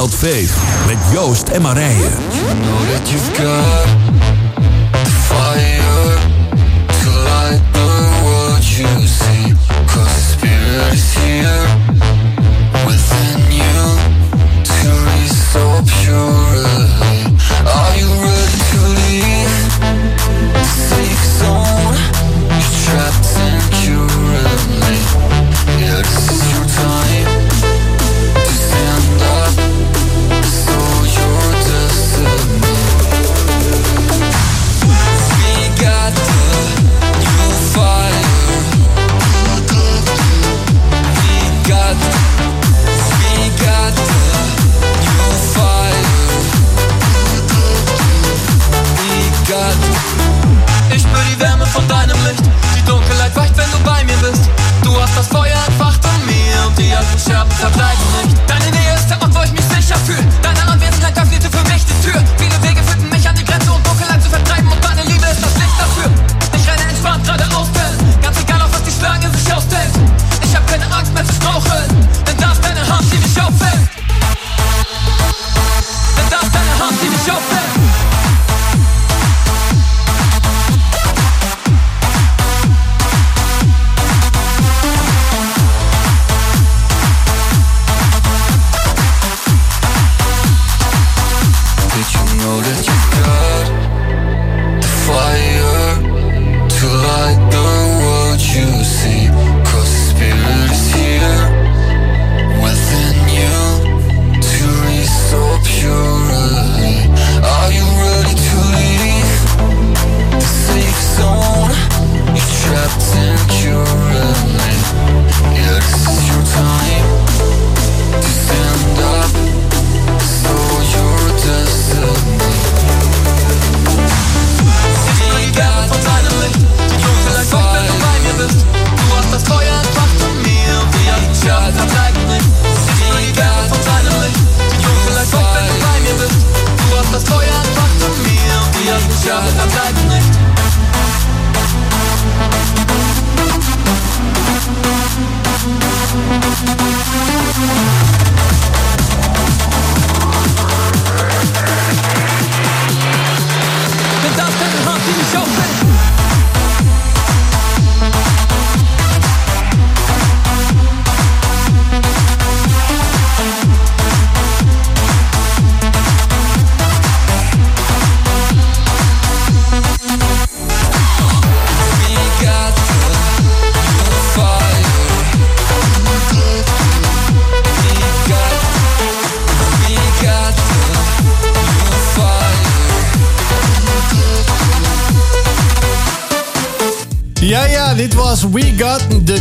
Wild Joost en Marije. You know that you've got fire to light the world you see. Cause spirit here within you to restore purely. Bleib in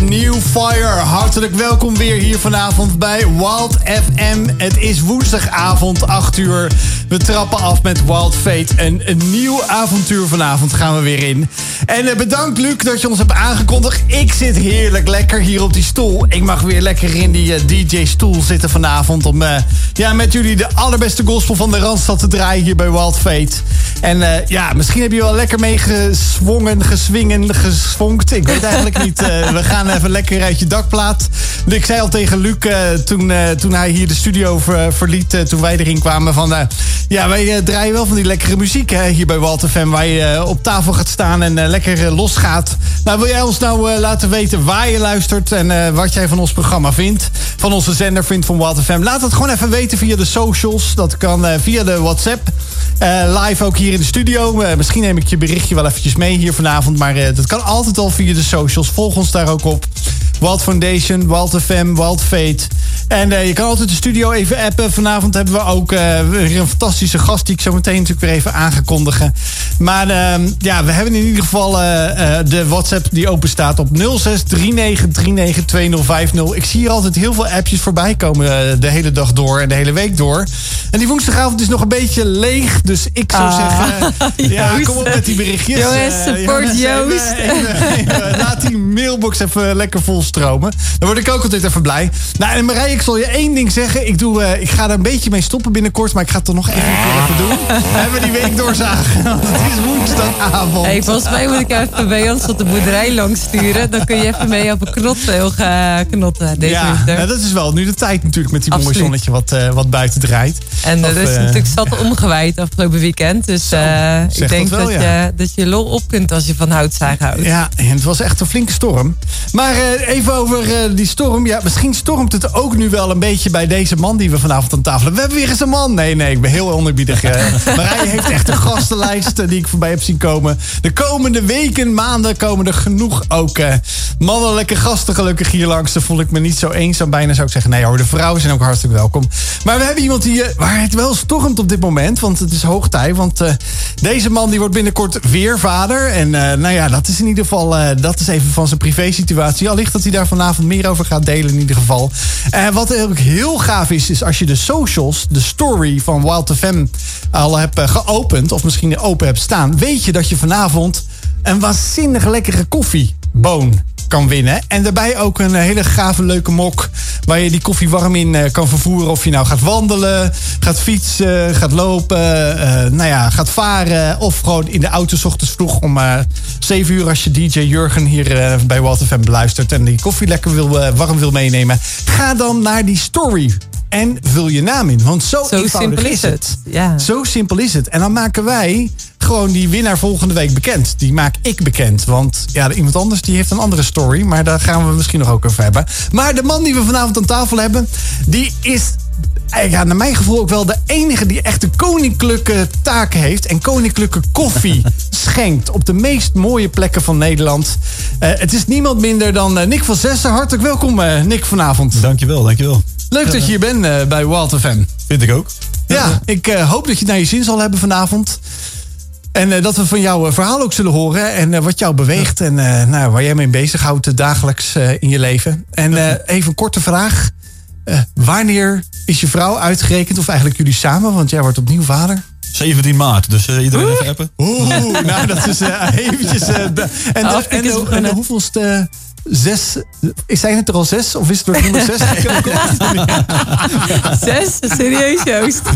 New Fire. Hartelijk welkom weer hier vanavond bij Wild FM. Het is woensdagavond, 8 uur. We trappen af met Wild Fate. En een nieuw avontuur vanavond gaan we weer in. En eh, bedankt Luc dat je ons hebt aangekondigd. Ik zit heerlijk lekker hier op die stoel. Ik mag weer lekker in die eh, DJ-stoel zitten vanavond... om eh, ja, met jullie de allerbeste gospel van de Randstad te draaien hier bij Wild Fate. En ja, misschien heb je wel lekker meegeswongen, geswingen, geswonkt. Ik weet eigenlijk niet. We gaan even lekker uit je dakplaat. Ik zei al tegen Luc eh, toen, eh, toen hij hier de studio ver- verliet... eh, toen wij erin kwamen van... eh, ja, wij eh, draaien wel van die lekkere muziek hè, hier bij Walter FM... waar je eh, op tafel gaat staan en eh, lekker eh, losgaat. Nou, wil jij ons nou eh, laten weten waar je luistert... en eh, wat jij van ons programma vindt? Van onze zender vindt van Walter FM? Laat het gewoon even weten via de socials. Dat kan eh, via de WhatsApp. Eh, live ook hier in de studio. Eh, misschien neem ik je berichtje wel eventjes mee hier vanavond. Maar eh, dat kan altijd al via de socials. Volg ons daar ook op. Wild Foundation, Wild FM, Wild Fate. En eh, je kan altijd de studio even appen. Vanavond hebben we ook eh, weer een fantastische gast... die ik zo meteen natuurlijk weer even aangekondigen. Maar eh, ja, we hebben in ieder geval eh, de WhatsApp die open staat op 0639392050. Ik zie hier altijd heel veel appjes voorbij komen de hele dag door en de hele week door. En die woensdagavond is nog een beetje leeg. Dus ik zou Ah, zeggen, ja, Joost. kom op met die berichtjes. Jongens, support Joost. laat die mailbox even lekker volstromen. Dan word ik ook altijd even blij. Nou, en Marije, ik zal je één ding zeggen. Ik, doe, eh, ik ga er een beetje mee stoppen binnenkort, maar ik ga het toch nog even, even doen. Hebben we die week doorzagen? Want het is woensdagavond. Hey, volgens mij moet ik even bij ons op de boerderij langs sturen. Dan kun je even mee op een knotteel gaan knotten deze ja, winter. nou, dat is wel nu de tijd natuurlijk met die mooie zonnetje wat, eh, wat buiten draait. En er is eh, natuurlijk zat omgewaaid afgelopen weekend. Dus eh, ik denk dat wel, dat, ja. je, dat je lol op kunt als je van houtzaag houdt. Ja, en het was echt een flinke storm. Maar eh, even over eh, die storm. Ja, misschien stormt het ook nu wel een beetje bij deze man die we vanavond aan tafel hebben. We hebben weer eens een man. Nee, nee, ik ben heel onerbiedig. eh. Marije heeft echt een gastenlijst eh, die ik voorbij heb zien komen. De komende weken, maanden komen er genoeg ook eh, mannelijke gasten gelukkig hier langs. Daar voel ik me niet zo eenzaam. Bijna zou ik zeggen, nee hoor, de vrouwen zijn ook hartstikke welkom. Maar we hebben iemand die, waar het wel stormt op dit moment. Want het is hoog tijd. Want eh, deze man die wordt binnenkort weer vader. En nou ja, dat is in ieder geval, dat is even van zijn privésituatie. Allicht dat hij daar vanavond meer over gaat delen in ieder geval. En wat ook heel gaaf is, is als je de socials, de story van Wild FM al hebt eh, geopend. Of misschien open hebt staan. Weet je dat je vanavond een waanzinnig lekkere koffieboon kan winnen. En daarbij ook een hele gave leuke mok waar je die koffie warm in eh, kan vervoeren. Of je nou gaat wandelen, gaat fietsen, gaat lopen, eh, nou ja, gaat varen. Of gewoon in de auto 's ochtends vroeg om eh 7 uur als je DJ Jurgen hier eh, bij Walter FM beluistert. En die koffie lekker wil, eh, warm wil meenemen. Ga dan naar die story. En vul je naam in. Want zo, Zo eenvoudig simpel is is het. het. Ja. Zo simpel is het. En dan maken wij gewoon die winnaar volgende week bekend. Die maak ik bekend. Want ja, iemand anders die heeft een andere story. Maar daar gaan we misschien nog ook over hebben. Maar de man die we vanavond aan tafel hebben... die is eh, ja, naar mijn gevoel ook wel de enige die echt de koninklijke taken heeft. En koninklijke koffie schenkt op de meest mooie plekken van Nederland. Eh, het is niemand minder dan eh, Nick van Zessen. Hartelijk welkom Nick vanavond. Dankjewel, dankjewel. Leuk dat je hier bent bij Walter FM. Vind ik ook. Ja, ik hoop dat je het naar je zin zal hebben vanavond. En eh, dat we van jouw eh, verhaal ook zullen horen. En eh, wat jou beweegt. En eh, nou, waar jij mee bezighoudt dagelijks eh, in je leven. En eh, even een korte vraag. Eh, wanneer is je vrouw uitgerekend? Of eigenlijk jullie samen? Want jij wordt opnieuw vader. 17 maart, dus eh, iedereen even appen. Oeh, nou dat is eh, eventjes... eh, en, de, Afkikken en, hoeveelste... Zes, zijn het er al zes? Of is het er nummer zes? Zes? Serieus, Joost?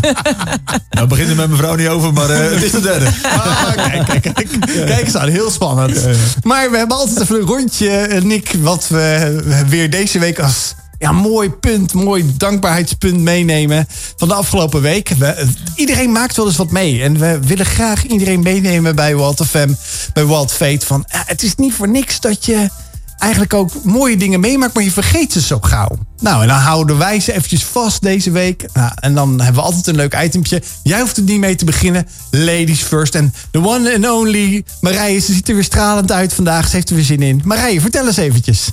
Nou, begint er met mijn vrouw niet over, maar eh, het is de derde. Ah, kijk, kijk, kijk. Kijk eens aan, heel spannend. Maar we hebben altijd even een rondje, eh, Nick, wat we weer deze week als ja, mooi punt, mooi dankbaarheidspunt meenemen van de afgelopen week. We, iedereen maakt wel eens wat mee. En we willen graag iedereen meenemen bij Walt FM, bij Walt Fate. Van, het is niet voor niks dat je eigenlijk ook mooie dingen meemaakt, maar je vergeet ze zo gauw. Nou, en dan houden wij ze eventjes vast deze week. Nou, en dan hebben we altijd een leuk itempje. Jij hoeft er niet mee te beginnen. Ladies first. En the one and only Marije, ze ziet er weer stralend uit vandaag. Ze heeft er weer zin in. Marije, vertel eens eventjes.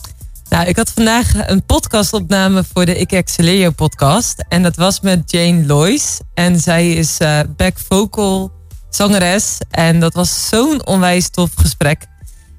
Nou, ik had vandaag een podcastopname voor de Ik Excelleer podcast. En dat was met Jane Lois. En zij is eh, back vocal zangeres. En dat was zo'n onwijs tof gesprek.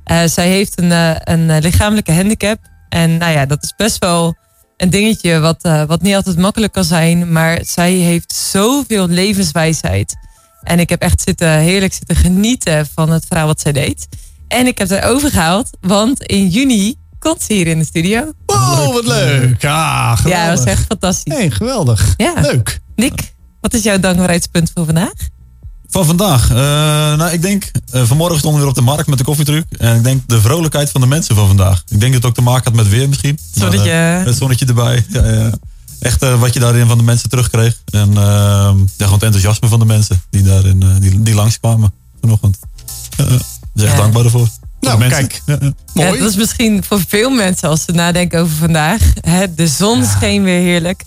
Eh, zij heeft een, eh, een eh, lichamelijke handicap. En nou ja, dat is best wel een dingetje wat, wat niet altijd makkelijk kan zijn. Maar zij heeft zoveel levenswijsheid. En ik heb echt zitten, heerlijk zitten genieten van het verhaal wat zij deed. En ik heb haar overgehaald, want in juni komt ze hier in de studio. Oh, wat leuk. Ja, geweldig. Ja, dat was echt fantastisch. Hey, geweldig. Ja. Leuk. Nick, wat is jouw dankbaarheidspunt voor vandaag? Van vandaag. eh, nou, ik denk, eh, vanmorgen stonden we weer op de markt met de koffietruc. En ik denk de vrolijkheid van de mensen van vandaag. Ik denk dat het ook te maken had met weer misschien. Maar, Zonnetje. eh, het zonnetje erbij. Ja, ja. Echt eh, wat je daarin van de mensen terugkreeg. En eh, ja, gewoon het enthousiasme van de mensen die daarin die, die langskwamen vanochtend. Ja. Dus echt Ja. dankbaar ervoor. Voor Nou, kijk. Ja, ja. Mooi. Ja, dat is misschien voor veel mensen als ze nadenken over vandaag. Hè, de zon scheen weer heerlijk.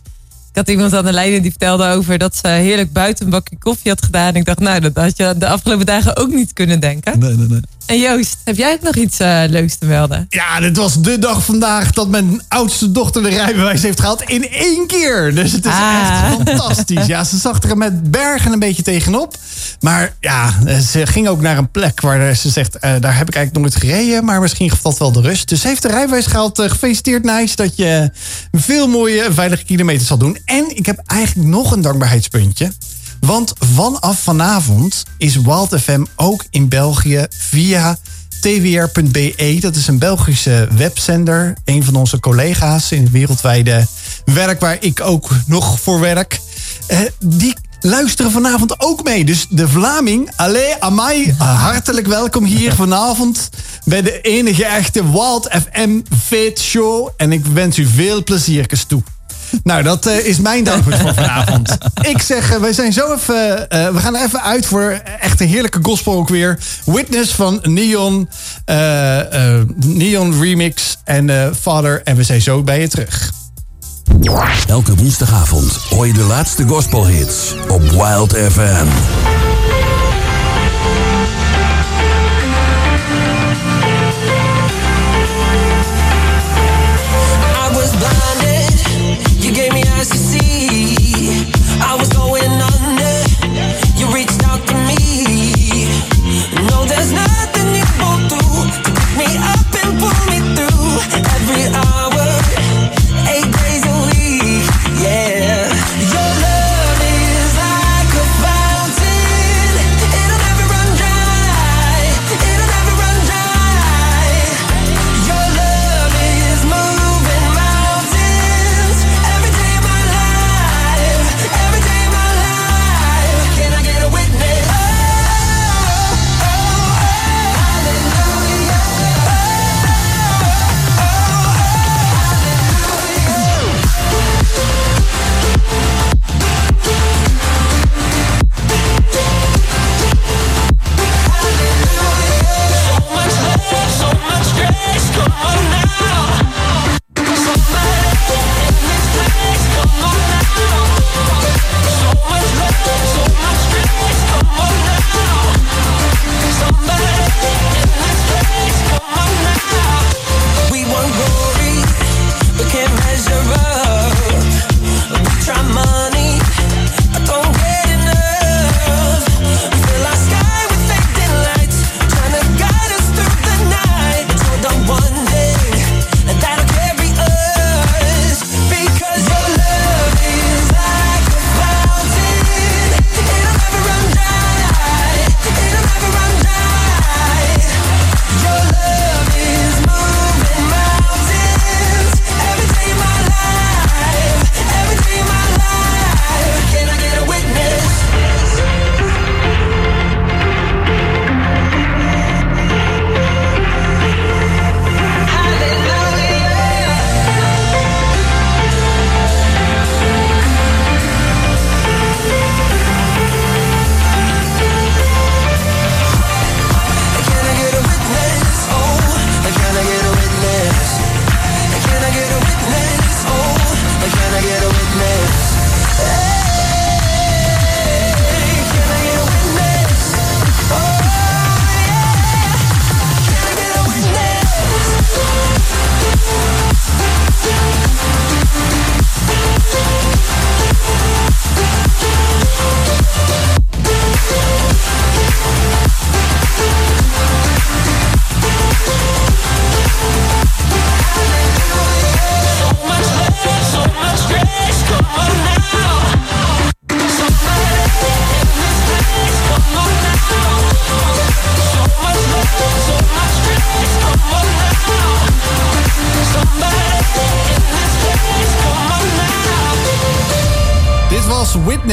Ik had iemand aan de lijn die vertelde over dat ze heerlijk buiten een bakje koffie had gedaan. Ik dacht, nou, dat had je de afgelopen dagen ook niet kunnen denken. Nee, nee, nee. En Joost, heb jij ook nog iets eh, leuks te melden? Ja, dit was de dag vandaag dat mijn oudste dochter de rijbewijs heeft gehaald in één keer. Dus het is Ah. echt fantastisch. Ja, ze zag er met bergen een beetje tegenop. Maar ja, ze ging ook naar een plek waar ze zegt, eh, daar heb ik eigenlijk nooit gereden. Maar misschien dat wel de rust. Dus ze heeft de rijbewijs gehaald. Eh, gefeliciteerd, Nice, dat je veel mooie veilige kilometers zal doen. En ik heb eigenlijk nog een dankbaarheidspuntje. Want vanaf vanavond is Wild FM ook in België via tvr.be. Dat is een Belgische webzender. Een van onze collega's in het wereldwijde werk waar ik ook nog voor werk. Eh, die luisteren vanavond ook mee. Dus de Vlaming, Allee, Amai, hartelijk welkom hier vanavond bij de enige echte Wild FM Fit Show. En ik wens u veel pleziertjes toe. Nou, dat eh, is mijn dank voor vanavond. Ik zeg, eh, wij zijn zo even. eh, we gaan even uit voor echt een heerlijke gospel ook weer. Witness van Neon. Neon Remix en Father. En we zijn zo bij je terug. Elke woensdagavond hoor je de laatste gospelhits op Wild FM.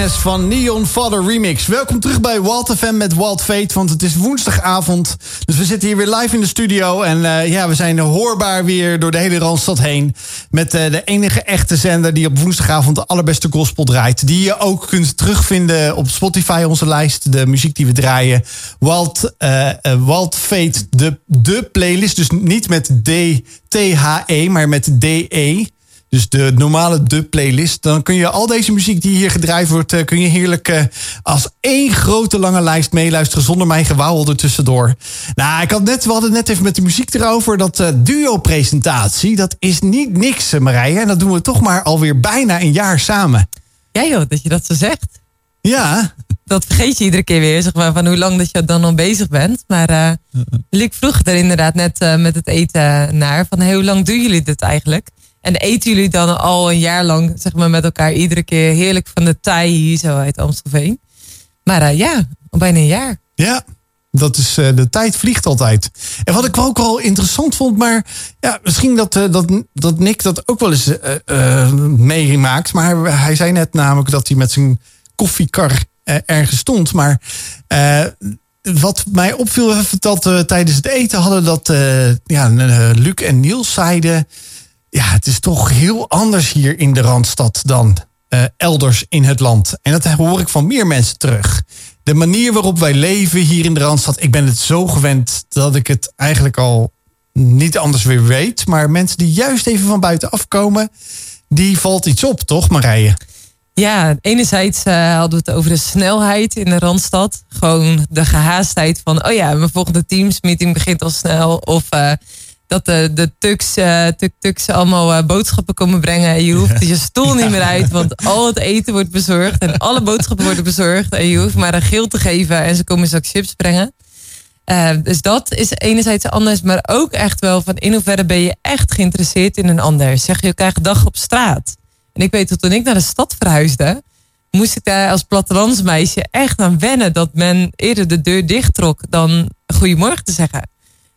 Van Neon Father Remix. Welkom terug bij Walt FM met Walt Fate, want het is woensdagavond. Dus we zitten hier weer live in de studio. En eh, ja, we zijn hoorbaar weer door de hele Randstad heen. Met eh, de enige echte zender die op woensdagavond de allerbeste gospel draait. Die je ook kunt terugvinden op Spotify, onze lijst. De muziek die we draaien. Walt, eh, eh, Walt Fate, de, de playlist. Dus niet met D-T-H-E, maar met D-E. Dus de normale de playlist. Dan kun je al deze muziek die hier gedraaid wordt, eh, kun je heerlijk eh, als één grote lange lijst meeluisteren zonder mijn gewauwel er tussendoor. Nou, ik had net, we hadden net even met de muziek erover. Dat eh, duo-presentatie, dat is niet niks, Marije. En dat doen we toch maar alweer bijna een jaar samen. Ja joh, dat je dat zo zegt. Ja, Dat vergeet je iedere keer weer, zeg maar, van hoe lang dat je dan al bezig bent. Maar Luc vroeg er inderdaad net met het eten naar, van hey, hoe lang doen jullie dit eigenlijk? En eten jullie dan al een jaar lang, zeg maar, met elkaar iedere keer heerlijk van de thai hier zo uit Amstelveen? Maar eh, ja, al bijna een jaar. ja. Dat is, eh, de tijd vliegt altijd. En wat ik ook wel interessant vond, maar ja, misschien dat, eh, dat, dat Nick dat ook wel eens meemaakt. Maar hij zei net namelijk dat hij met zijn koffiekar ergens stond. Maar wat mij opviel, dat tijdens het eten hadden dat ja, Luc en Niels zeiden. Ja, het is toch heel anders hier in de Randstad dan eh, elders in het land. En dat hoor ik van meer mensen terug. De manier waarop wij leven hier in de Randstad, ik ben het zo gewend dat ik het eigenlijk al niet anders weer weet. Maar mensen die juist even van buiten afkomen, die valt iets op, toch Marije? Ja, enerzijds eh, hadden we het over de snelheid in de Randstad. Gewoon de gehaastheid van, oh ja, mijn volgende teamsmeeting begint al snel. Of eh, dat de, de tuks, eh, tuk-tuks allemaal eh, boodschappen komen brengen. En je hoeft je stoel niet meer uit, want al het eten wordt bezorgd. En alle boodschappen worden bezorgd. En je hoeft maar een geel te geven en ze komen straks chips brengen. Eh, dus dat is enerzijds anders, maar ook echt wel van in hoeverre ben je echt geïnteresseerd in een ander. Zeg je elkaar gedag op straat. En ik weet dat toen ik naar de stad verhuisde, moest ik daar als plattelandsmeisje echt aan wennen dat men eerder de deur dicht trok dan goedemorgen te zeggen.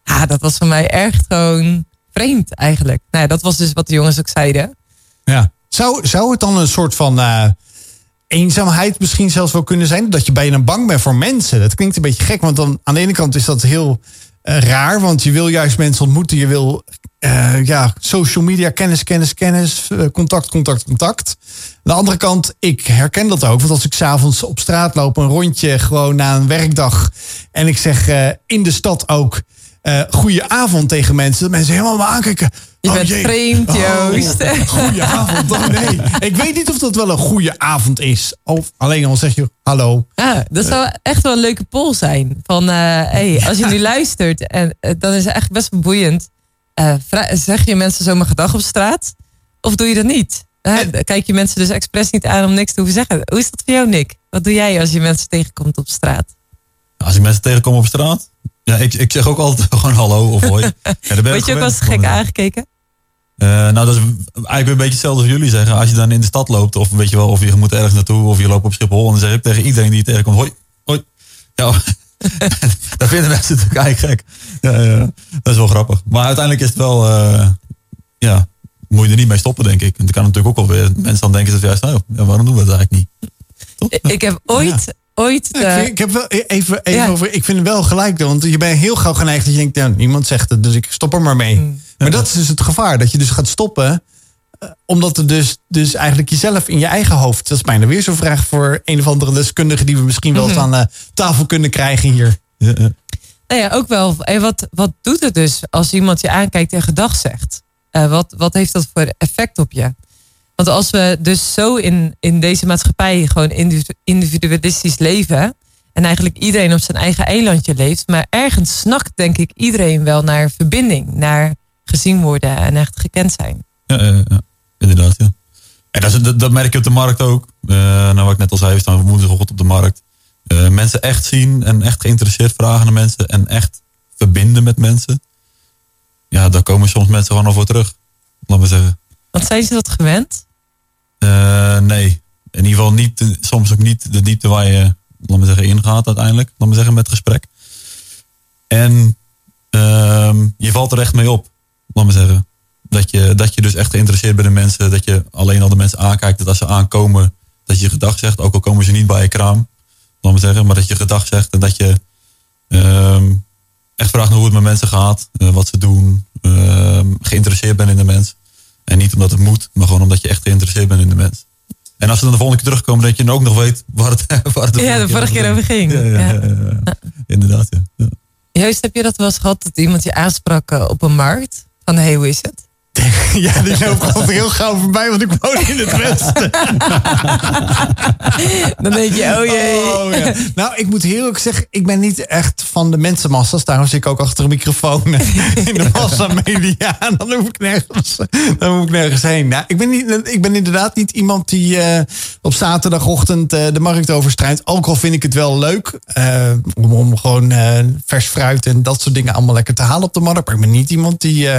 Ja, dat was voor mij echt gewoon vreemd eigenlijk. Nou ja, dat was dus wat de jongens ook zeiden. Ja. Zou, zou het dan een soort van eh, eenzaamheid misschien zelfs wel kunnen zijn? Dat je bijna bang bent voor mensen. Dat klinkt een beetje gek, want dan aan de ene kant is dat heel eh, raar. Want je wil juist mensen ontmoeten. Je wil eh, ja, social media, kennis, kennis, kennis, contact, contact, contact. Aan de andere kant, ik herken dat ook. Want als ik s'avonds op straat loop, een rondje gewoon na een werkdag. En ik zeg eh, in de stad ook eh goeie avond tegen mensen. Dat mensen helemaal me aankijken. Je Oh, bent jee. vreemd, Joost. Goeie avond. Oh, nee. Ik weet niet of dat wel een goede avond is. Of alleen al zeg je hallo. Ja, dat zou echt wel een leuke poll zijn. Van, eh, hey, als je nu luistert, en, eh, dan is het echt best wel boeiend. Eh, zeg je mensen zomaar gedag op straat? Of doe je dat niet? Dan kijk je mensen dus expres niet aan om niks te hoeven zeggen. Hoe is dat voor jou, Nick? Wat doe jij als je mensen tegenkomt op straat? Als ik mensen tegenkom op straat, ja, ik, ik zeg ook altijd gewoon hallo of hoi. Ja, Word je ook wel eens gek aangekeken? Eh, nou, dat is eigenlijk weer een beetje hetzelfde als jullie zeggen. Als je dan in de stad loopt, of weet je wel, of je moet ergens naartoe, of je loopt op Schiphol, en dan zeg ik tegen iedereen die je tegenkomt, hoi, hoi. Ja, dat vinden mensen natuurlijk eigenlijk gek. Ja, ja, dat is wel grappig. Maar uiteindelijk is het wel, eh, ja, moet je er niet mee stoppen, denk ik. En dan kan natuurlijk ook wel weer, mensen dan denken ze juist, nou, ja, waarom doen we dat eigenlijk niet? Toch? Ik heb ooit, ooit Ja, ik, vind- ik heb wel e- even, even Ja. over. Ik vind het wel gelijk, want je bent heel gauw geneigd dat je denkt, ja, niemand zegt het, dus ik stop er maar mee. Mm. Maar dat is dus het gevaar, dat je dus gaat stoppen, eh, omdat er dus, dus eigenlijk jezelf in je eigen hoofd. Dat is bijna weer zo'n vraag voor een of andere deskundige die we misschien wel Mhm. eens aan eh, tafel kunnen krijgen hier. Nou ja, ook wel. En wat, wat doet het dus als iemand je aankijkt en gedag zegt? Eh, wat, wat heeft dat voor effect op je? Want als we dus zo in, in deze maatschappij gewoon individu- individualistisch leven. En eigenlijk iedereen op zijn eigen eilandje leeft. Maar ergens snakt denk ik iedereen wel naar verbinding. Naar gezien worden en echt gekend zijn. Ja, ja, ja. inderdaad, ja. En dat, dat, dat merk je op de markt ook. Eh, nou, wat ik net al zei, we staan woensdagochtend op de markt. Eh, mensen echt zien en echt geïnteresseerd vragen naar mensen. En echt verbinden met mensen. Ja, daar komen soms mensen gewoon al voor terug. Laat maar zeggen. Want zijn ze dat gewend? Eh, nee, in ieder geval niet, soms ook niet de diepte waar je, laat maar zeggen, ingaat uiteindelijk. Laat maar zeggen, met gesprek. En ehm, je valt er echt mee op, laat maar zeggen. Dat je, dat je dus echt geïnteresseerd bent in mensen. Dat je alleen al de mensen aankijkt. Dat als ze aankomen, dat je gedag zegt. Ook al komen ze niet bij je kraam. Laat maar zeggen. Maar dat je gedag zegt. En dat je ehm, echt vraagt naar hoe het met mensen gaat. eh, wat ze doen. ehm, geïnteresseerd bent in de mens. En niet omdat het moet, maar gewoon omdat je echt geïnteresseerd bent in de mens. En als ze dan de volgende keer terugkomen, dat je dan ook nog weet waar het, waar het Ja, de vorige keer over ging. Ja, ja, Ja. inderdaad. Ja. Ja. Joost, heb je dat wel eens gehad dat iemand je aansprak eh, op een markt? Van, hey, hoe is het? Ja, die loopt altijd heel gauw voorbij, want ik woon in het westen. Dan denk je, oh jee. Oh, ja. Nou, ik moet heel eerlijk zeggen, ik ben niet echt van de mensenmassa's. Daarom zit ik ook achter een microfoon in de massamedia. Dan hoef ik nergens, dan hoef ik nergens heen. Nou, ik, ben niet, ik ben inderdaad niet iemand die eh, op zaterdagochtend eh, de markt overstrijdt. Ook al vind ik het wel leuk eh, om, om gewoon vers fruit en dat soort dingen allemaal lekker te halen op de markt. Maar ik ben niet iemand die...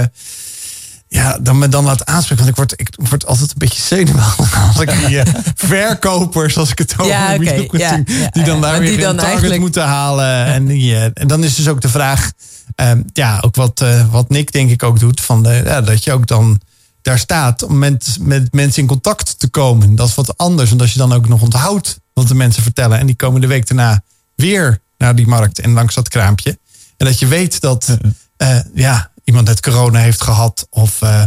ja, dan me dan laat aanspreken. Want ik word, ik word altijd een beetje zenuwachtig als ik die eh, verkopers, als ik het over Ja, ja, ja, die dan daar weer die een target eigenlijk- moeten halen. En, die, eh, en dan is dus ook de vraag, ehm, ja, ook wat, eh, wat Nick denk ik ook doet, van de, ja, dat je ook dan daar staat om met, met mensen in contact te komen. Dat is wat anders. Want als je dan ook nog onthoudt wat de mensen vertellen. En die komen de week daarna weer naar die markt en langs dat kraampje. En dat je weet dat ja, iemand net corona heeft gehad. Of eh,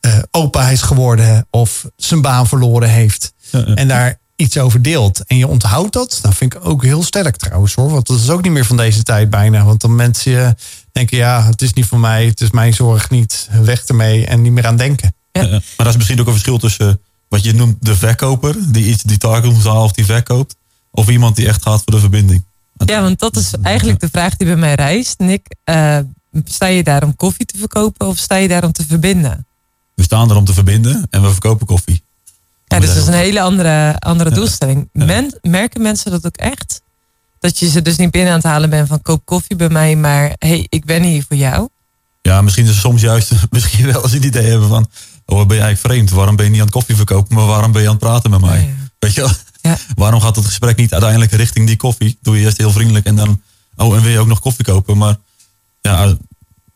eh, opa is geworden. Of zijn baan verloren heeft. En daar iets over deelt. En je onthoudt dat. Dat vind ik ook heel sterk trouwens hoor. Want dat is ook niet meer van deze tijd bijna. Want dan mensen eh, denken ja, het is niet voor mij. Het is mijn zorg niet. Weg ermee. En niet meer aan denken. Ja. Maar dat is misschien ook een verschil tussen wat je noemt de verkoper, die iets die target moet halen of die verkoopt, of iemand die echt gaat voor de verbinding. Ja, want dat is eigenlijk de vraag die bij mij reist. Nick, eh, sta je daar om koffie te verkopen of sta je daar om te verbinden? We staan er om te verbinden en we verkopen koffie. Ja, dus dat is een hele andere, andere doelstelling. Men, merken mensen dat ook echt? Dat je ze dus niet binnen aan het halen bent van koop koffie bij mij, maar hey, ik ben hier voor jou. Ja, misschien is soms juist misschien wel eens het idee hebben van, oh, ben je eigenlijk vreemd? Waarom ben je niet aan het koffie verkopen, maar waarom ben je aan het praten met mij? Ja, ja. Weet je wel? Ja. Waarom gaat het gesprek niet uiteindelijk richting die koffie? Doe je eerst heel vriendelijk en dan, oh, en wil je ook nog koffie kopen? Maar ja,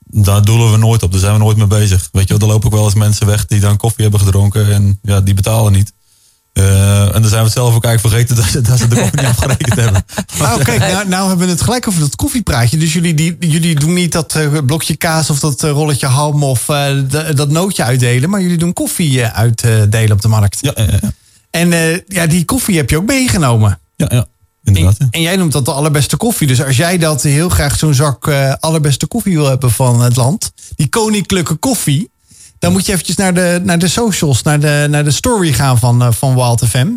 daar doelen we nooit op. Daar zijn we nooit mee bezig. Weet je wel, er lopen ook wel eens mensen weg die dan koffie hebben gedronken en ja, die betalen niet. Eh, en dan zijn we het zelf ook eigenlijk vergeten dat ze, dat ze de koffie niet afgerekend hebben. Nou, kijk, nou, nou hebben we het gelijk over dat koffiepraatje. Dus jullie, die, jullie doen niet dat eh, blokje kaas of dat eh, rolletje ham of eh, dat nootje uitdelen. Maar jullie doen koffie eh, uitdelen op de markt. Ja, ja, ja. En eh, ja, die koffie heb je ook meegenomen. ja, ja inderdaad. ja. En jij noemt dat de allerbeste koffie. Dus als jij dat heel graag zo'n zak eh, allerbeste koffie wil hebben van het land. Die koninklijke koffie. Dan moet je eventjes naar de, naar de socials, naar de, naar de story gaan van, eh, van Wild FM.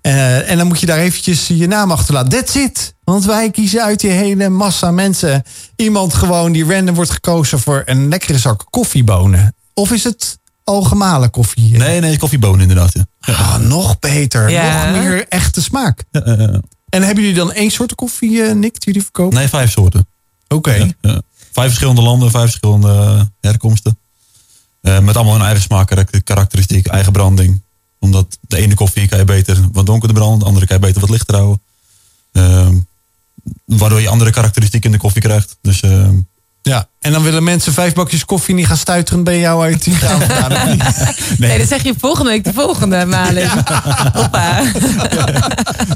Eh, en dan moet je daar eventjes je naam achterlaten. That's it. Want wij kiezen uit die hele massa mensen. Iemand gewoon die random wordt gekozen voor een lekkere zak koffiebonen. Of is het algemale koffie? Nee, nee, koffiebonen inderdaad. Ja. Ah, nog beter. Ja. Nog meer echte smaak. Ja, ja, ja. En hebben jullie dan één soort koffie, eh, Nick, die jullie verkopen? Nee, vijf soorten. Oké. Ja, ja. Vijf verschillende landen, vijf verschillende eh, herkomsten. Eh, met allemaal hun eigen smaak, karak- karakteristiek, eigen branding. Omdat de ene koffie kan je beter wat donkerder branden, de andere kan je beter wat lichter houden. Ehm, waardoor je andere karakteristieken in de koffie krijgt. Dus ehm, Ja. En dan willen mensen vijf bakjes koffie niet gaan stuiteren bij jou uit die niet? Nee, dan zeg je volgende week de volgende, Malin. Hoppa. nee,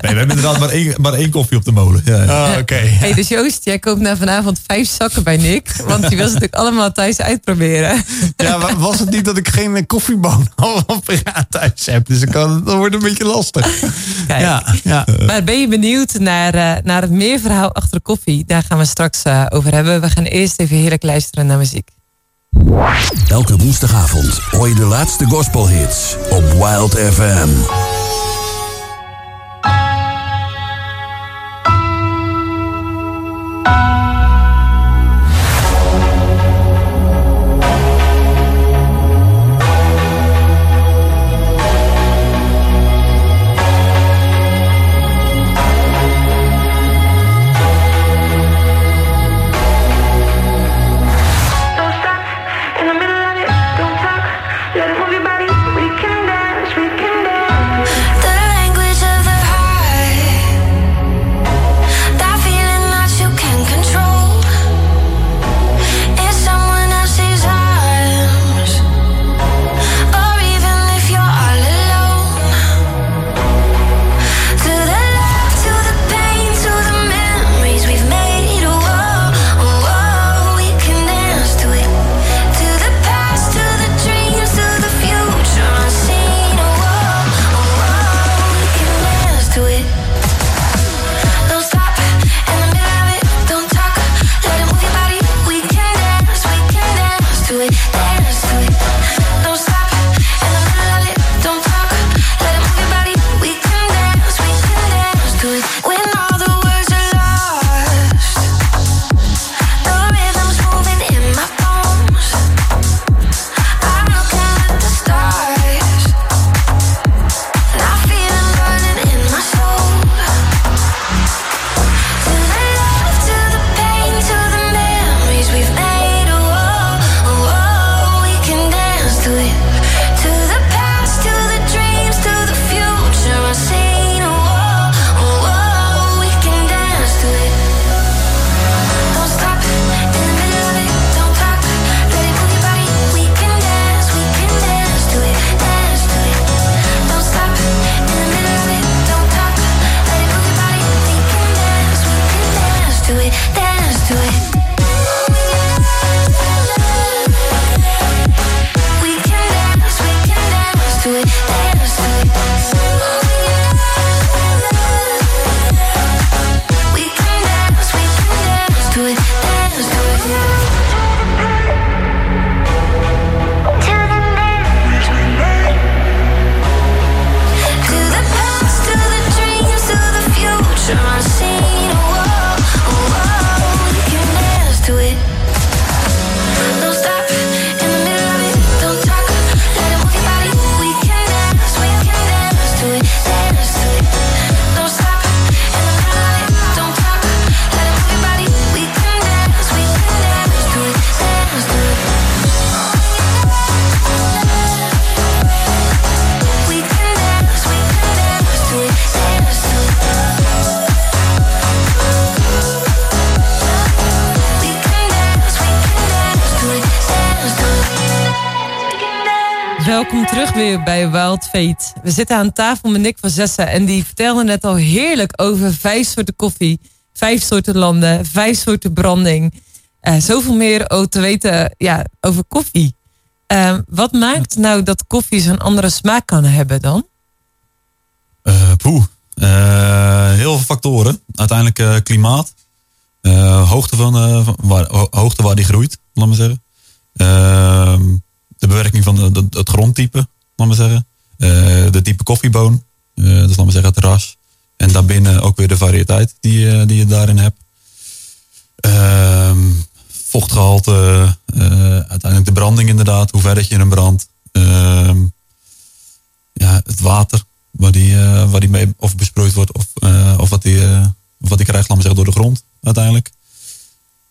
we hebben inderdaad maar één, maar één koffie op de molen. Ja, ja. Oh, Oké. Hey, dus Joost, jij koopt na vanavond vijf zakken bij Nick. Want die wil ze natuurlijk allemaal thuis uitproberen. Ja, wa- was het niet dat ik geen koffieboon apparaat thuis heb? Dus ik kan, dan wordt het een beetje lastig. Kijk. Ja, ja. Maar ben je benieuwd naar, eh, naar het meer verhaal achter de koffie? Daar gaan we straks eh, over hebben. We gaan eerst even heerlijk luisteren naar muziek. Elke woensdagavond hoor je de laatste gospelhits op Wild FM. Bij Wild Fate. We zitten aan tafel met Nick van Zessen en die vertelde net al heerlijk over vijf soorten koffie, vijf soorten landen, vijf soorten branding. Eh, zoveel meer te weten ja, over koffie. Eh, wat maakt nou dat koffie zo'n andere smaak kan hebben dan? Eh, poeh. Eh, heel veel factoren. Uiteindelijk klimaat. Hoogte, van, waar, ho- hoogte waar die groeit, laat maar zeggen. Ehm, de bewerking van de- het grondtype, laat maar zeggen. Eh, de type koffieboon. Eh, dus laat maar zeggen het ras. En daarbinnen ook weer de variëteit die, eh, die je daarin hebt. Ehm, vochtgehalte. eh, uiteindelijk de branding inderdaad. Hoe ver je hem brandt. Ehm, ja, het water waar die, die mee of besproeid wordt of, of wat die, wat die krijgt, laat maar zeggen, door de grond uiteindelijk.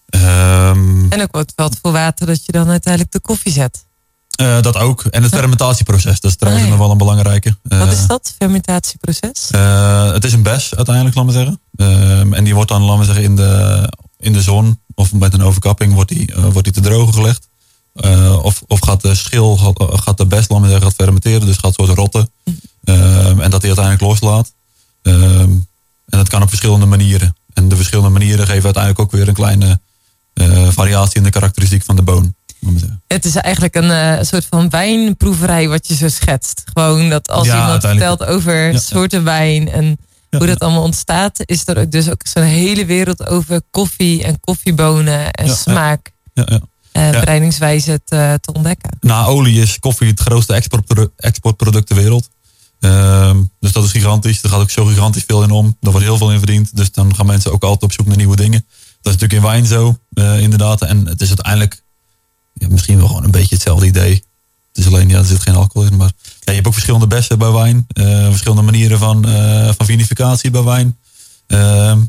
Ehm, En ook wat voor water dat je dan uiteindelijk de koffie zet. Eh, dat ook. En het fermentatieproces, dat is trouwens Ah, ja. nog wel een belangrijke. Wat Eh, is dat, fermentatieproces? eh, het is een bes uiteindelijk, laat maar zeggen. Ehm, en die wordt dan, laat maar zeggen, in de, in de zon of met een overkapping wordt die, wordt die te drogen gelegd. Of, of gaat de schil, gaat, gaat de bes, laat maar zeggen, gaat fermenteren. Dus gaat soort rotten. Ehm, en dat die uiteindelijk loslaat. Ehm, en dat kan op verschillende manieren. En de verschillende manieren geven uiteindelijk ook weer een kleine variatie in de karakteristiek van de boon. Het is eigenlijk een eh, soort van wijnproeverij wat je zo schetst. Gewoon dat als Ja, iemand vertelt over Ja. soorten wijn en hoe dat allemaal ontstaat, is er ook dus ook zo'n hele wereld over koffie en koffiebonen en smaak Ja, ja. en Ja. bereidingswijze te, te ontdekken. Na olie is koffie het grootste exportprodu- exportproduct ter wereld. Ehm, dus dat is gigantisch. Er gaat ook zo gigantisch veel in om. Daar wordt heel veel in verdiend. Dus dan gaan mensen ook altijd op zoek naar nieuwe dingen. Dat is natuurlijk in wijn zo, eh, inderdaad. En het is uiteindelijk ja, misschien wel gewoon een beetje hetzelfde idee. Het is alleen, ja, er zit geen alcohol in. Maar ja, je hebt ook verschillende bessen bij wijn. eh, verschillende manieren van, eh, van vinificatie bij wijn. Ehm,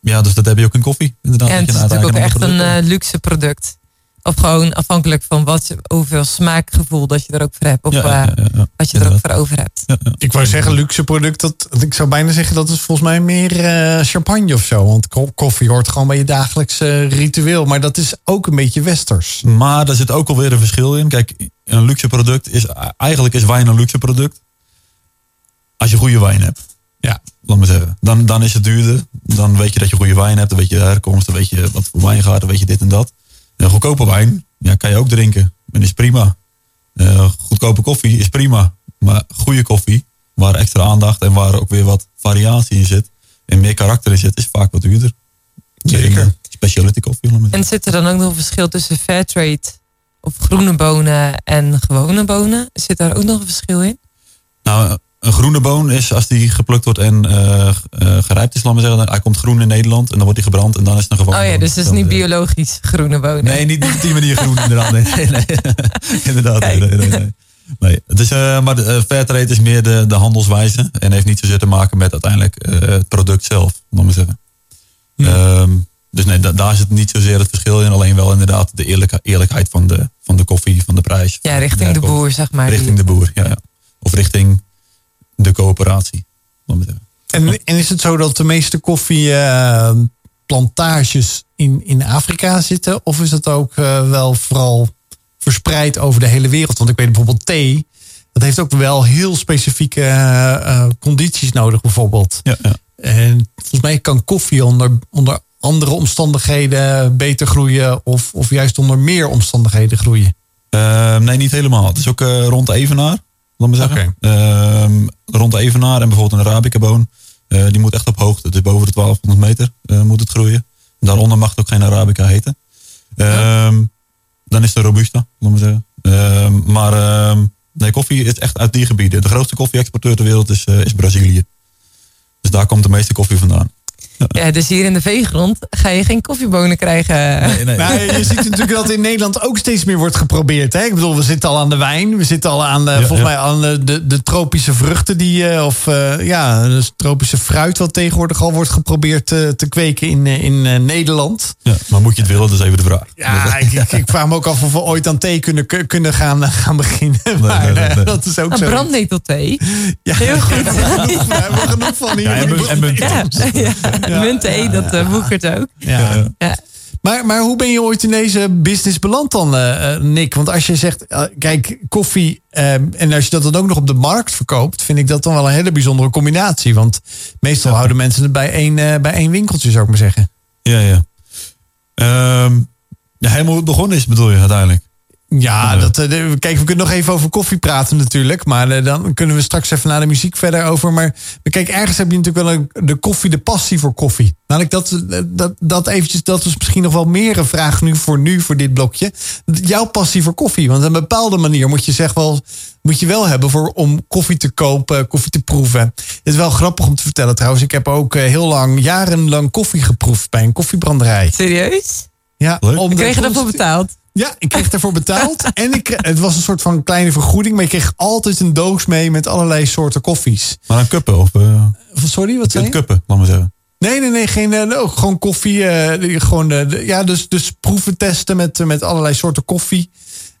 ja, dus dat heb je ook in koffie. Inderdaad, en Dat het is natuurlijk ook echt een eh, luxe product. Of gewoon afhankelijk van wat, je- hoeveel smaakgevoel dat je er ook voor hebt. Of Ja, eh, ja, ja, ja. wat je er ook voor over hebt. Ja, ja. Ik wou zeggen, luxe product. Dat, ik zou bijna zeggen dat is volgens mij meer eh, champagne of zo. Want ko- koffie hoort gewoon bij je dagelijkse ritueel. Maar dat is ook een beetje westers. Maar daar zit ook alweer een verschil in. Kijk, een luxe product is eigenlijk is wijn een luxe product. Als je goede wijn hebt. Ja. Laat maar zeggen. Dan, dan is het duurder. Dan weet je dat je goede wijn hebt. Dan weet je de herkomst. Dan weet je wat voor wijn gaat. Dan weet je dit en dat. En goedkope wijn ja, kan je ook drinken. En is prima. Eh, goedkope koffie is prima. Maar goede koffie, waar extra aandacht en waar ook weer wat variatie in zit. En meer karakter in zit, is vaak wat duurder. Zeker. Specialty koffie. En zit er dan ook nog een verschil tussen fairtrade of groene bonen en gewone bonen? Zit daar ook nog een verschil in? Nou, een groene boon is als die geplukt wordt en eh, eh, gerijpt is, laat maar zeggen. Hij komt groen in Nederland en dan wordt hij gebrand en dan is het een gewone Oh ja, boon. dus het is niet eh, biologisch groene bonen. Nee, niet niet op die manier groen inderdaad. Nee, nee, nee. inderdaad. Nee, nee, het is, maar de Fairtrade is meer de, de handelswijze en heeft niet zozeer te maken met uiteindelijk het product zelf, laat maar zeggen. Ehm, dus nee, da- daar zit niet zozeer het verschil in, alleen wel inderdaad de eerlijkheid van de, van de koffie, van de prijs. Ja, richting de boer, zeg maar. Richting de boer, ja, ja. Of richting de coöperatie. En, en is het zo dat de meeste koffieplantages in, in Afrika zitten? Of is het ook eh, wel vooral verspreid over de hele wereld? Want ik weet bijvoorbeeld thee. Dat heeft ook wel heel specifieke eh, eh, condities nodig bijvoorbeeld. Ja, ja. En volgens mij kan koffie onder, onder andere omstandigheden beter groeien. Of, of juist onder meer omstandigheden groeien. Ehm, nee, niet helemaal. Het is ook eh, rond Evenaar, laat maar zeggen. Ehm, rond de Evenaar en bijvoorbeeld een Arabica-boon. eh, die moet echt op hoogte. Dus boven de 1200 meter eh, moet het groeien. Daaronder mag het ook geen Arabica heten. Ehm, Dan is een Robusta, laat maar zeggen. Ehm, maar ehm, nee, koffie is echt uit die gebieden. De grootste koffie-exporteur ter wereld is, eh, is Brazilië. Dus daar komt de meeste koffie vandaan. Ja, dus hier in de veegrond ga je geen koffiebonen krijgen. Nee, nee. Nou, je ziet natuurlijk dat in Nederland ook steeds meer wordt geprobeerd. Hè? Ik bedoel, we zitten al aan de wijn. We zitten al aan, de, volgens ja. mij aan de, de, de tropische vruchten. Die, eh, of eh, ja, dus tropische fruit wat tegenwoordig al wordt geprobeerd eh, te kweken in, eh, in eh, Nederland. Ja, maar moet je het willen, dat is even de vraag. Ja, ik, ik, ik vraag me ook af of we ooit aan thee kunnen, kunnen gaan, eh, gaan beginnen. maar nee, eh, dat is ook Een zo. brandnetelthee. Ja, Heel goed. We hebben genoeg, we hebben genoeg van hier. Ja, en. Ja, ja. dat eh, woekert ook. Ja. Ja. Maar, maar hoe ben je ooit in deze business beland dan, eh, eh, Nick? Want als je zegt, kijk, koffie en als je dat dan ook nog op de markt verkoopt, vind ik dat dan wel een hele bijzondere combinatie. Want meestal houden mensen het bij één, bij één winkeltje, zou ik maar zeggen. Ja, ja. Ehm, ja, helemaal het begonnen is, bedoel je uiteindelijk? Ja, dat, eh, kijk, we kunnen nog even over koffie praten natuurlijk. Maar eh, dan kunnen we straks even naar de muziek verder over. Maar kijk, ergens heb je natuurlijk wel een, de koffie, de passie voor koffie. Ik dat, eh, dat, dat eventjes, dat is misschien nog wel meer een vraag nu voor nu, voor dit blokje. Jouw passie voor koffie. Want op een bepaalde manier moet je zeg wel, moet je wel hebben voor, om koffie te kopen, koffie te proeven. Het is wel grappig om te vertellen trouwens. Ik heb ook heel lang, jarenlang koffie geproefd bij een koffiebranderij. Serieus? Ja, Leuk. omdat Kreeg je ons- daarvoor betaald? Ja, ik kreeg daarvoor betaald. en ik, kreeg- het was een soort van kleine vergoeding. Maar je kreeg altijd een doos mee met allerlei soorten koffies. Maar een kuppen of uh, Sorry, wat zei een je? kuppen, laat maar zeggen. Nee, nee, nee. Geen, eh, gewoon koffie. eh, gewoon, eh, ja, dus, dus proeven testen met, eh, met allerlei soorten koffie.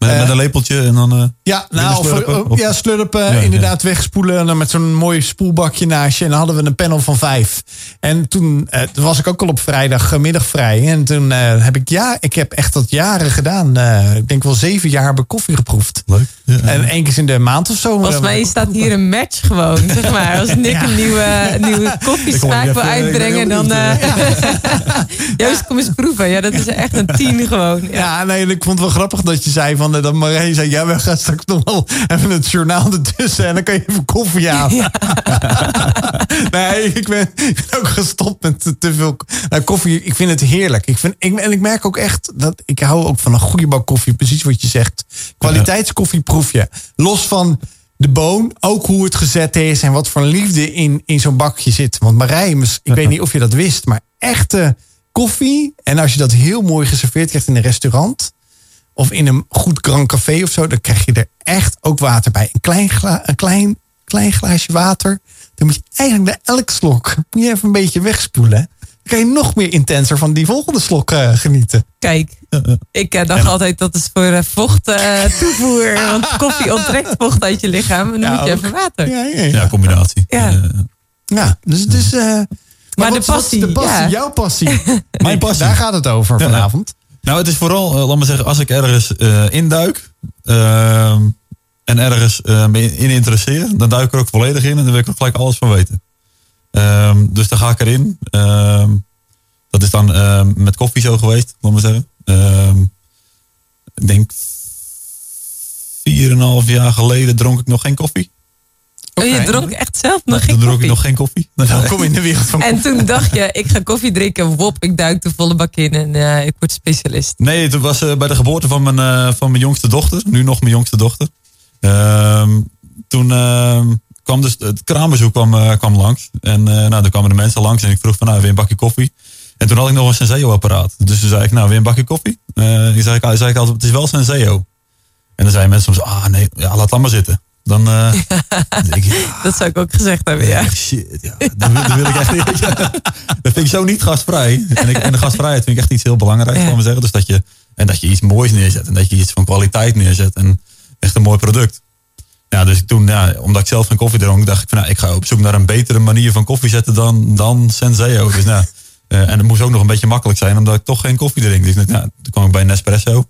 Met, Eh, met een lepeltje en dan... eh, Ja, nou, of, slurpen, eh, of- ja, slurpen, Ja, inderdaad wegspoelen. En dan met zo'n mooi spoelbakje naast je. En dan hadden we een panel van vijf. En toen, eh, toen was ik ook al op vrijdagmiddag vrij. En toen eh, heb ik, ja, ik heb echt dat jaren gedaan. Eh, ik denk wel zeven jaar heb ik koffie geproefd. leuk. En één keer in de maand of zo. Volgens eh, mij staat hier een match gewoon, zeg maar. Als Nick een nieuwe, een nieuwe koffiesmaak wil uitbrengen, dan... eh Joost, kom eens proeven. Ja, dat is echt een tien gewoon. Ja. Ja, nee, ik vond het wel grappig dat je zei van, dat Marijn zei, ja, we gaan straks nog wel even het journaal ertussen en dan kan je even koffie aan. nee, ik ben, ik ben ook gestopt met te, te veel nou, koffie. Ik vind het heerlijk. Ik vind, ik, en ik merk ook echt dat ik hou ook van een goede bak koffie, precies wat je zegt. Kwaliteitskoffie proef je. Los van de boon, ook hoe het gezet is en wat voor liefde in, in zo'n bakje zit. Want Marijn, ik weet niet of je dat wist, maar echte koffie. En als je dat heel mooi geserveerd krijgt in een restaurant. Of in een goed Grand Café of zo. Dan krijg je er echt ook water bij. Een klein, gla, een klein, klein glaasje water. Dan moet je eigenlijk bij elk slok. Moet je even een beetje wegspoelen. Dan kan je nog meer intenser van die volgende slok eh, genieten. Kijk, ik eh, dacht altijd dat is voor eh, vocht eh, toevoer. Want koffie onttrekt vocht uit je lichaam. En dan Ja, moet je ook. even water. Ja, ja, ja. ja, combinatie. Ja. Eh, Ja, dus, dus eh, maar, Maar de wat- passie, de passie, ja. jouw passie. Mijn passie. Daar gaat het over Ja. vanavond. Nou, het is vooral, eh, laat maar zeggen, als ik ergens eh, induik ehm, en ergens eh, me in interesseer, dan duik ik er ook volledig in en dan wil ik er gelijk alles van weten. Ehm, dus dan ga ik erin. Ehm, dat is dan met koffie zo geweest, laat maar zeggen. Ik denk 4,5 jaar geleden dronk ik nog geen koffie. Oh, je dronk echt zelf nog geen Toen dronk koffie. ik nog geen koffie. Welkom in de wereld van En toen dacht je, ik ga koffie drinken. Wop, ik duik de volle bak in en eh, ik word specialist. Nee, het was eh, bij de geboorte van mijn, eh, van mijn jongste dochter. Nu nog mijn jongste dochter. Ehm, toen ehm, kwam dus het kraambezoek kwam, kwam langs. En nou, toen kwamen de mensen langs en ik vroeg van, nou, weer een bakje koffie. En toen had ik nog een Senseo-apparaat. Dus toen zei ik, nou, weer een bakje koffie? Die zei ik, zei ik altijd, het is wel Senseo. En dan zeiden mensen soms, ah nee, ja, laat dat maar zitten. Dan eh, denk ik, ja, Dat zou ik ook gezegd hebben, ja. Echt shit, ja. Dat, wil- ik echt niet. Ja. Dat vind ik zo niet gastvrij. En, ik, en de gastvrijheid vind ik echt iets heel belangrijks, maar zeggen. Dus dat je, en dat je iets moois neerzet. En dat je iets van kwaliteit neerzet. En echt een mooi product. Ja, dus toen, ja, omdat ik zelf geen koffie dronk, dacht ik van, nou, ik ga op zoek naar een betere manier van koffie zetten dan, dan Senseo. Dus nou, eh, en het moest ook nog een beetje makkelijk zijn, omdat ik toch geen koffie drink. Dus nou, toen kwam ik bij Nespresso.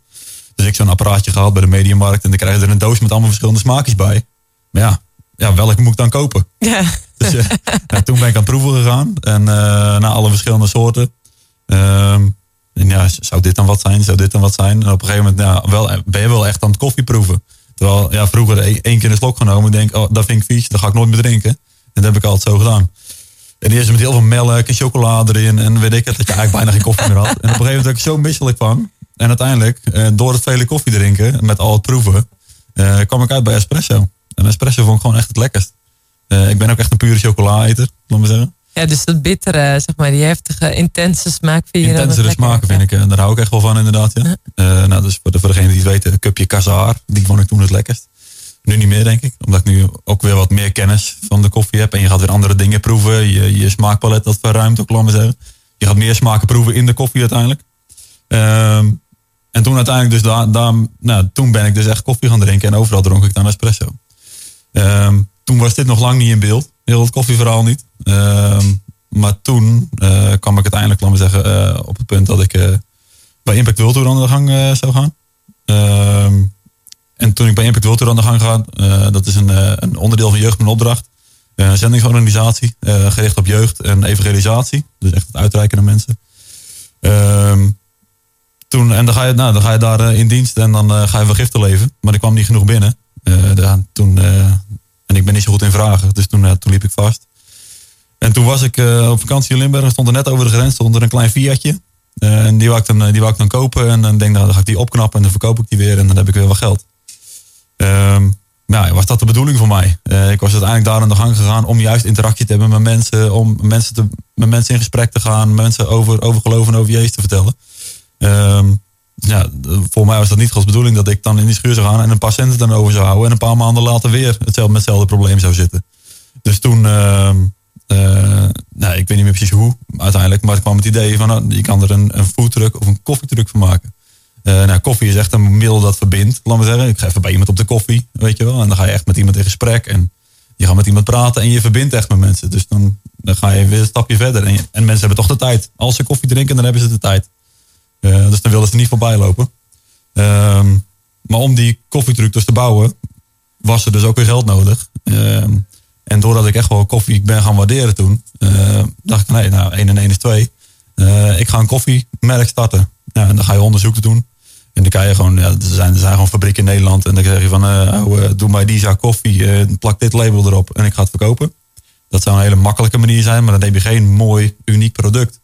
Dus ik zo'n apparaatje gehaald bij de Mediamarkt. En dan krijg je er een doos met allemaal verschillende smaakjes bij. Maar ja, ja welke moet ik dan kopen? ja. Dus eh, nou, toen ben ik aan het proeven gegaan. En eh naar alle verschillende soorten. Ehm, en ja, zou dit dan wat zijn? Zou dit dan wat zijn? En op een gegeven moment ja, wel, ben je wel echt aan het koffie proeven. Terwijl ja, vroeger e- één keer een slok genomen. Ik denk, oh, dat vind ik vies. Dat ga ik nooit meer drinken. En dat heb ik altijd zo gedaan. En eerst met heel veel melk en chocolade erin. En weet ik het, dat je eigenlijk bijna geen koffie meer had. En op een gegeven moment werd ik zo misselijk van. En uiteindelijk, eh, door het vele koffie drinken, met al het proeven, eh, kwam ik uit bij espresso. En espresso vond ik gewoon echt het lekkerst. Eh, ik ben ook echt een pure chocola-eter, laat maar zeggen. ja, dus dat bittere, zeg maar, die heftige, intense smaak vind je Intensere smaken vind ik, eh, daar hou ik echt wel van inderdaad. Ja. Nou, dus voor, de, voor degene die het weten, een cupje Kazaar, die vond ik toen het lekkerst. Nu niet meer, denk ik. Omdat ik nu ook weer wat meer kennis van de koffie heb. En je gaat weer andere dingen proeven. Je, je smaakpalet dat verruimt ook, laat maar zeggen. Je gaat meer smaken proeven in de koffie uiteindelijk. Ehm, en toen uiteindelijk dus daar, daar, nou, toen ben ik dus echt koffie gaan drinken. En overal dronk ik dan espresso. Ehm, toen was dit nog lang niet in beeld. Heel het koffieverhaal niet. Ehm, maar toen eh, kwam ik uiteindelijk, laat maar zeggen, eh, op het punt dat ik eh, bij Impact World Tour aan de gang zou gaan. Ehm, en toen ik bij Impact World Tour aan de gang ga, dat is een, een onderdeel van Jeugd met Opdracht. Een zendingsorganisatie, gericht op jeugd en evangelisatie. Dus echt het uitreiken naar mensen. Ehm, toen, en dan ga je, nou, dan ga je daar eh, in dienst en dan eh, ga je wel giften leven. Maar er kwam niet genoeg binnen. Eh, toen, en ik ben niet zo goed in vragen, dus toen, toen liep ik vast. En toen was ik op vakantie in Limburg, stond er net over de grens, stond er een klein Fiatje. En die wou, ik dan, die wou ik dan kopen en dan denk ik, nou, dan ga ik die opknappen en dan verkoop ik die weer en dan heb ik weer wat geld. Ehm, nou, was dat de bedoeling voor mij? Ik was uiteindelijk daar aan de gang gegaan om juist interactie te hebben met mensen, om mensen te, met mensen in gesprek te gaan, mensen over, over geloof en over Jezus te vertellen. Ehm, ja, voor mij was dat niet Gods bedoeling dat ik dan in die schuur zou gaan en een paar centen dan over zou houden en een paar maanden later weer hetzelfde, met hetzelfde probleem zou zitten. Dus toen, eh, nou, ik weet niet meer precies hoe uiteindelijk, maar ik kwam het idee van nou, je kan er een, een foodtruck of een koffietruck van maken. Eh, nou, koffie is echt een middel dat verbindt, laat maar zeggen. Ik ga even bij iemand op de koffie, weet je wel. En dan ga je echt met iemand in gesprek en je gaat met iemand praten en je verbindt echt met mensen. Dus dan, dan ga je weer een stapje verder. En, en mensen hebben toch de tijd. Als ze koffie drinken, dan hebben ze de tijd. Eh, dus dan willen ze niet voorbij lopen. Ehm, maar om die koffietruck dus te bouwen, was er dus ook weer geld nodig. Ehm, en doordat ik echt wel koffie ben gaan waarderen toen, eh, dacht ik, nee, nou, 1 en 1 is 2. Eh, ik ga een koffiemerk starten. Ja, en dan ga je onderzoek doen. En dan kan je gewoon, ja, er, zijn, er zijn gewoon fabrieken in Nederland. En dan zeg je van, oh, doe mij die koffie, plak dit label erop en ik ga het verkopen. Dat zou een hele makkelijke manier zijn, maar dan heb je geen mooi, uniek product.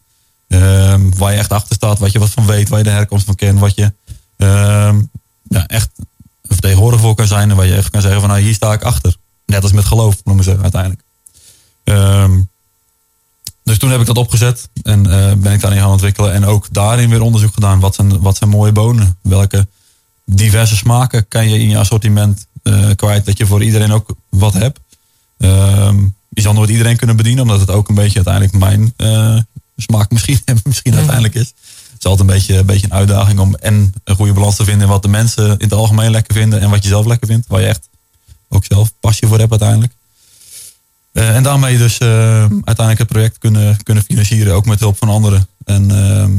Ehm, waar je echt achter staat, wat je wat van weet, waar je de herkomst van kent, wat je ehm, ja, echt een vertegenwoordiger voor kan zijn en waar je echt kan zeggen van, nou, hier sta ik achter. Net als met geloof, noemen ze uiteindelijk. Ehm, dus toen heb ik dat opgezet en eh, ben ik daarin gaan ontwikkelen. En ook daarin weer onderzoek gedaan. Wat zijn, wat zijn mooie bonen? Welke diverse smaken kan je in je assortiment eh, kwijt? Dat je voor iedereen ook wat hebt. Je zal nooit iedereen kunnen bedienen. Omdat het ook een beetje uiteindelijk mijn eh, smaak misschien, misschien uiteindelijk is. Het is altijd een beetje, een beetje een uitdaging om en een goede balans te vinden. In wat de mensen in het algemeen lekker vinden. En wat je zelf lekker vindt. Waar je echt ook zelf passie voor hebt uiteindelijk. Eh, en daarmee dus eh, uiteindelijk het project kunnen, kunnen financieren, ook met hulp van anderen. En, ehm,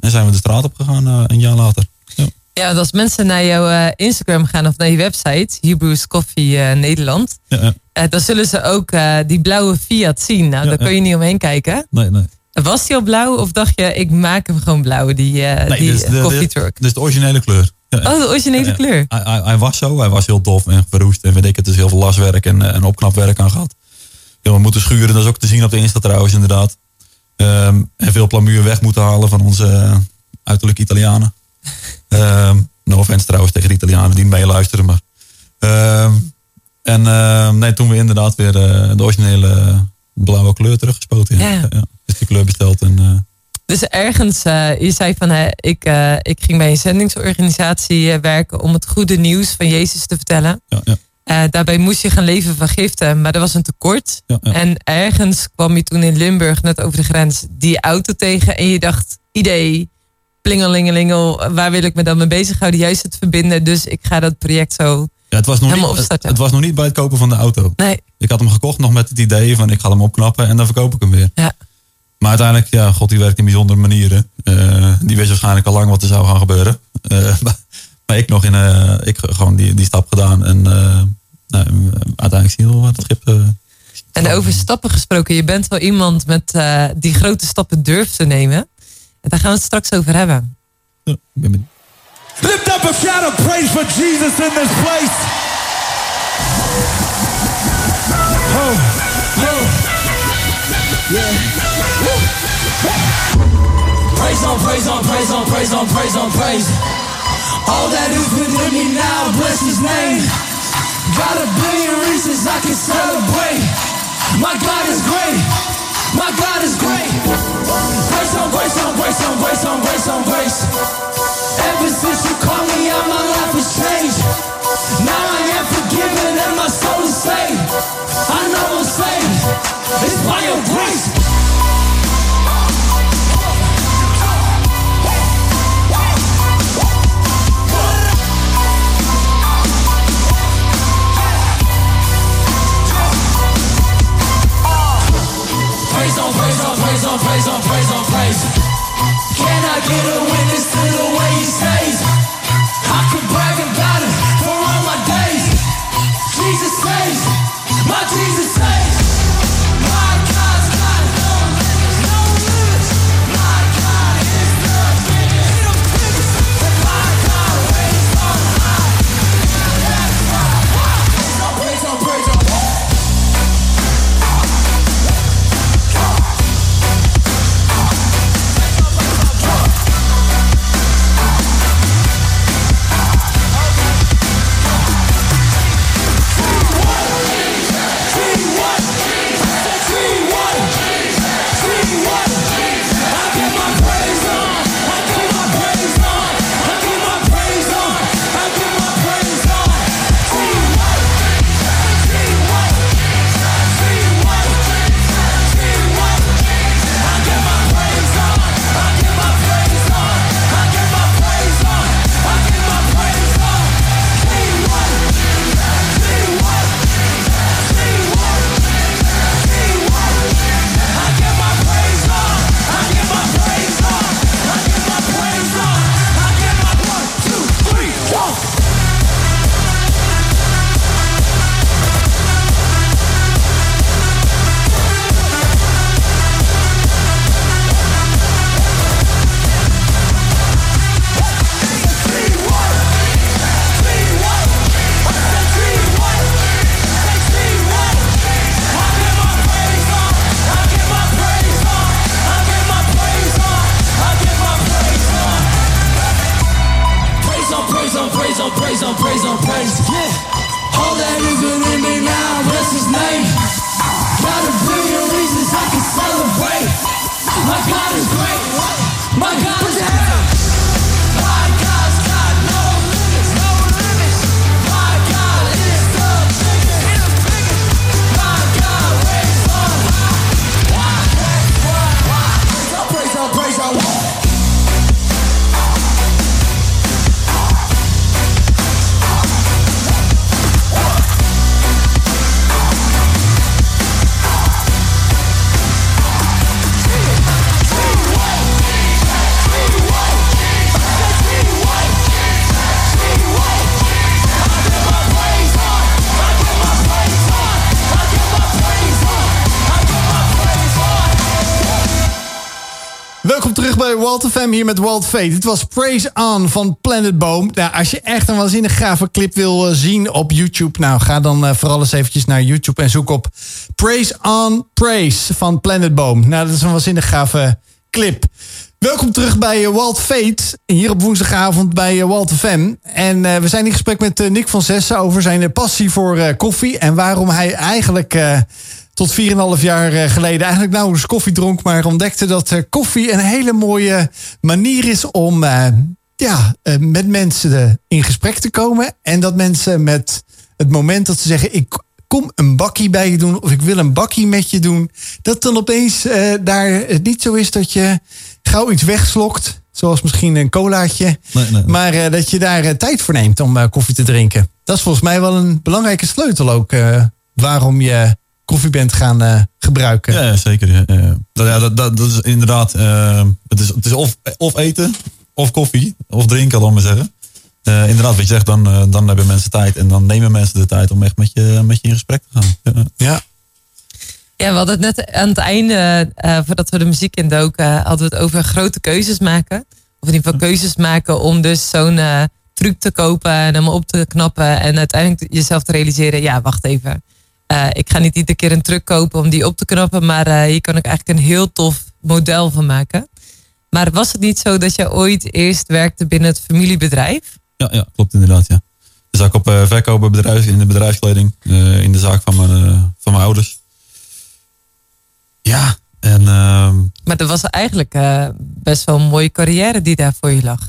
en zijn we de straat op gegaan eh, een jaar later. Ja. Ja, want als mensen naar jouw Instagram gaan of naar je website, Hebrews Coffee Nederland, Ja, dan zullen ze ook die blauwe Fiat zien. Nou, Ja, daar kun je niet omheen kijken. Nee, nee. Was die al blauw of dacht je, ik maak hem gewoon blauw, die, eh nee die de, koffietruck? dit is de originele kleur. Oh, de originele Ja, kleur. Hij, hij, hij was zo, hij was heel tof en verroest en weet ik het. Is heel veel laswerk en, eh, en opknapwerk aan gehad. Heel wat moeten schuren, dat is ook te zien op de Insta trouwens inderdaad. Ehm, en veel plamuur weg moeten halen van onze uh, uiterlijke Italianen. Ehm no offense trouwens tegen de Italianen die meeluisteren. Maar. Ehm, en nee, toen we inderdaad weer eh, de originele blauwe kleur teruggespoten. Ja. Ja. Die kleur besteld. En, eh, Dus ergens, eh, je zei van, hè, ik, eh, ik ging bij een zendingsorganisatie werken om het goede nieuws van Jezus te vertellen. ja, ja, daarbij moest je gaan leven van giften, maar er was een tekort. ja. En ergens kwam je toen in Limburg, net over de grens, die auto tegen. En je dacht, idee, plingelingelingel, waar wil ik me dan mee bezighouden? Juist het verbinden, dus ik ga dat project zo... Ja, het was, nog Helemaal niet, het, het was nog niet bij het kopen van de auto. Nee, Ik had hem gekocht nog met het idee van ik ga hem opknappen en dan verkoop ik hem weer. ja. Maar uiteindelijk, ja, God die werkt in bijzondere manieren. Eh, die wist waarschijnlijk al lang wat er zou gaan gebeuren. Eh, maar, maar ik nog in, eh, ik gewoon die, die stap gedaan. En eh, nou, uiteindelijk zie je wel wat het schip... eh, En over stappen gesproken, je bent wel iemand met eh, die grote stappen durft te nemen. En daar gaan we het straks over hebben. ja, ik ben benieuwd. Lift up a shout of praise for Jesus in this place. Oh, oh, yeah. Praise on, praise on, praise on, praise on, praise on, praise. All that is within me now, bless his name. Got a billion reasons I can celebrate. My God is great. My God is great. Grace on, grace on, grace on, grace on, grace on, grace. Hier met Walt Fate. Dit was Praise On van Planet Boom. Nou, als je echt een waanzinnig gave clip wil eh, zien op YouTube... nou, ga dan eh, vooral eens eventjes naar YouTube en zoek op Praise On Praise van Planet Boom. Nou, dat is een waanzinnig gave clip. Welkom terug bij eh, Walt Fate, hier op woensdagavond bij Walt FM. En we zijn in gesprek met Nick van Zessen over zijn passie voor koffie... en waarom hij eigenlijk... tot 4,5 jaar eh, geleden eigenlijk nauwelijks koffie dronk, maar ontdekte dat eh, koffie een hele mooie manier is om eh, ja, met mensen in gesprek te komen. En dat mensen met het moment dat ze zeggen: Ik kom een bakkie bij je doen, of ik wil een bakkie met je doen, dat dan opeens daar het niet zo is dat je gauw iets wegslokt. Zoals misschien een colaatje. Nee, nee. Maar dat je daar tijd voor neemt om koffie te drinken. Dat is volgens mij wel een belangrijke sleutel ook. waarom je koffie bent gaan eh, gebruiken. Ja, zeker. Ja, ja. Dat, ja, dat, dat, dat is inderdaad. eh, het is, het is of, of eten, of koffie, of drinken, laat maar zeggen. Eh, inderdaad, wat je zegt, dan, eh, dan hebben mensen tijd. En dan nemen mensen de tijd om echt met je, met je in gesprek te gaan. Ja. Ja. Ja, we hadden het net aan het einde, eh, voordat we de muziek indoken, hadden we het over grote keuzes maken. Of in ieder geval keuzes maken om dus zo'n truc te kopen en hem op te knappen. En uiteindelijk jezelf te realiseren, ja, wacht even. Eh, ik ga niet iedere keer een truc kopen om die op te knappen, maar eh, hier kan ik eigenlijk een heel tof model van maken. Maar was het niet zo dat je ooit eerst werkte binnen het familiebedrijf? Ja, ja, klopt inderdaad. Ja. Dus ik op eh verkopen bedrijf, in de bedrijfskleding, in de zaak van mijn, van mijn ouders. Ja, en ehm, Maar dat was eigenlijk best wel een mooie carrière die daar voor je lag.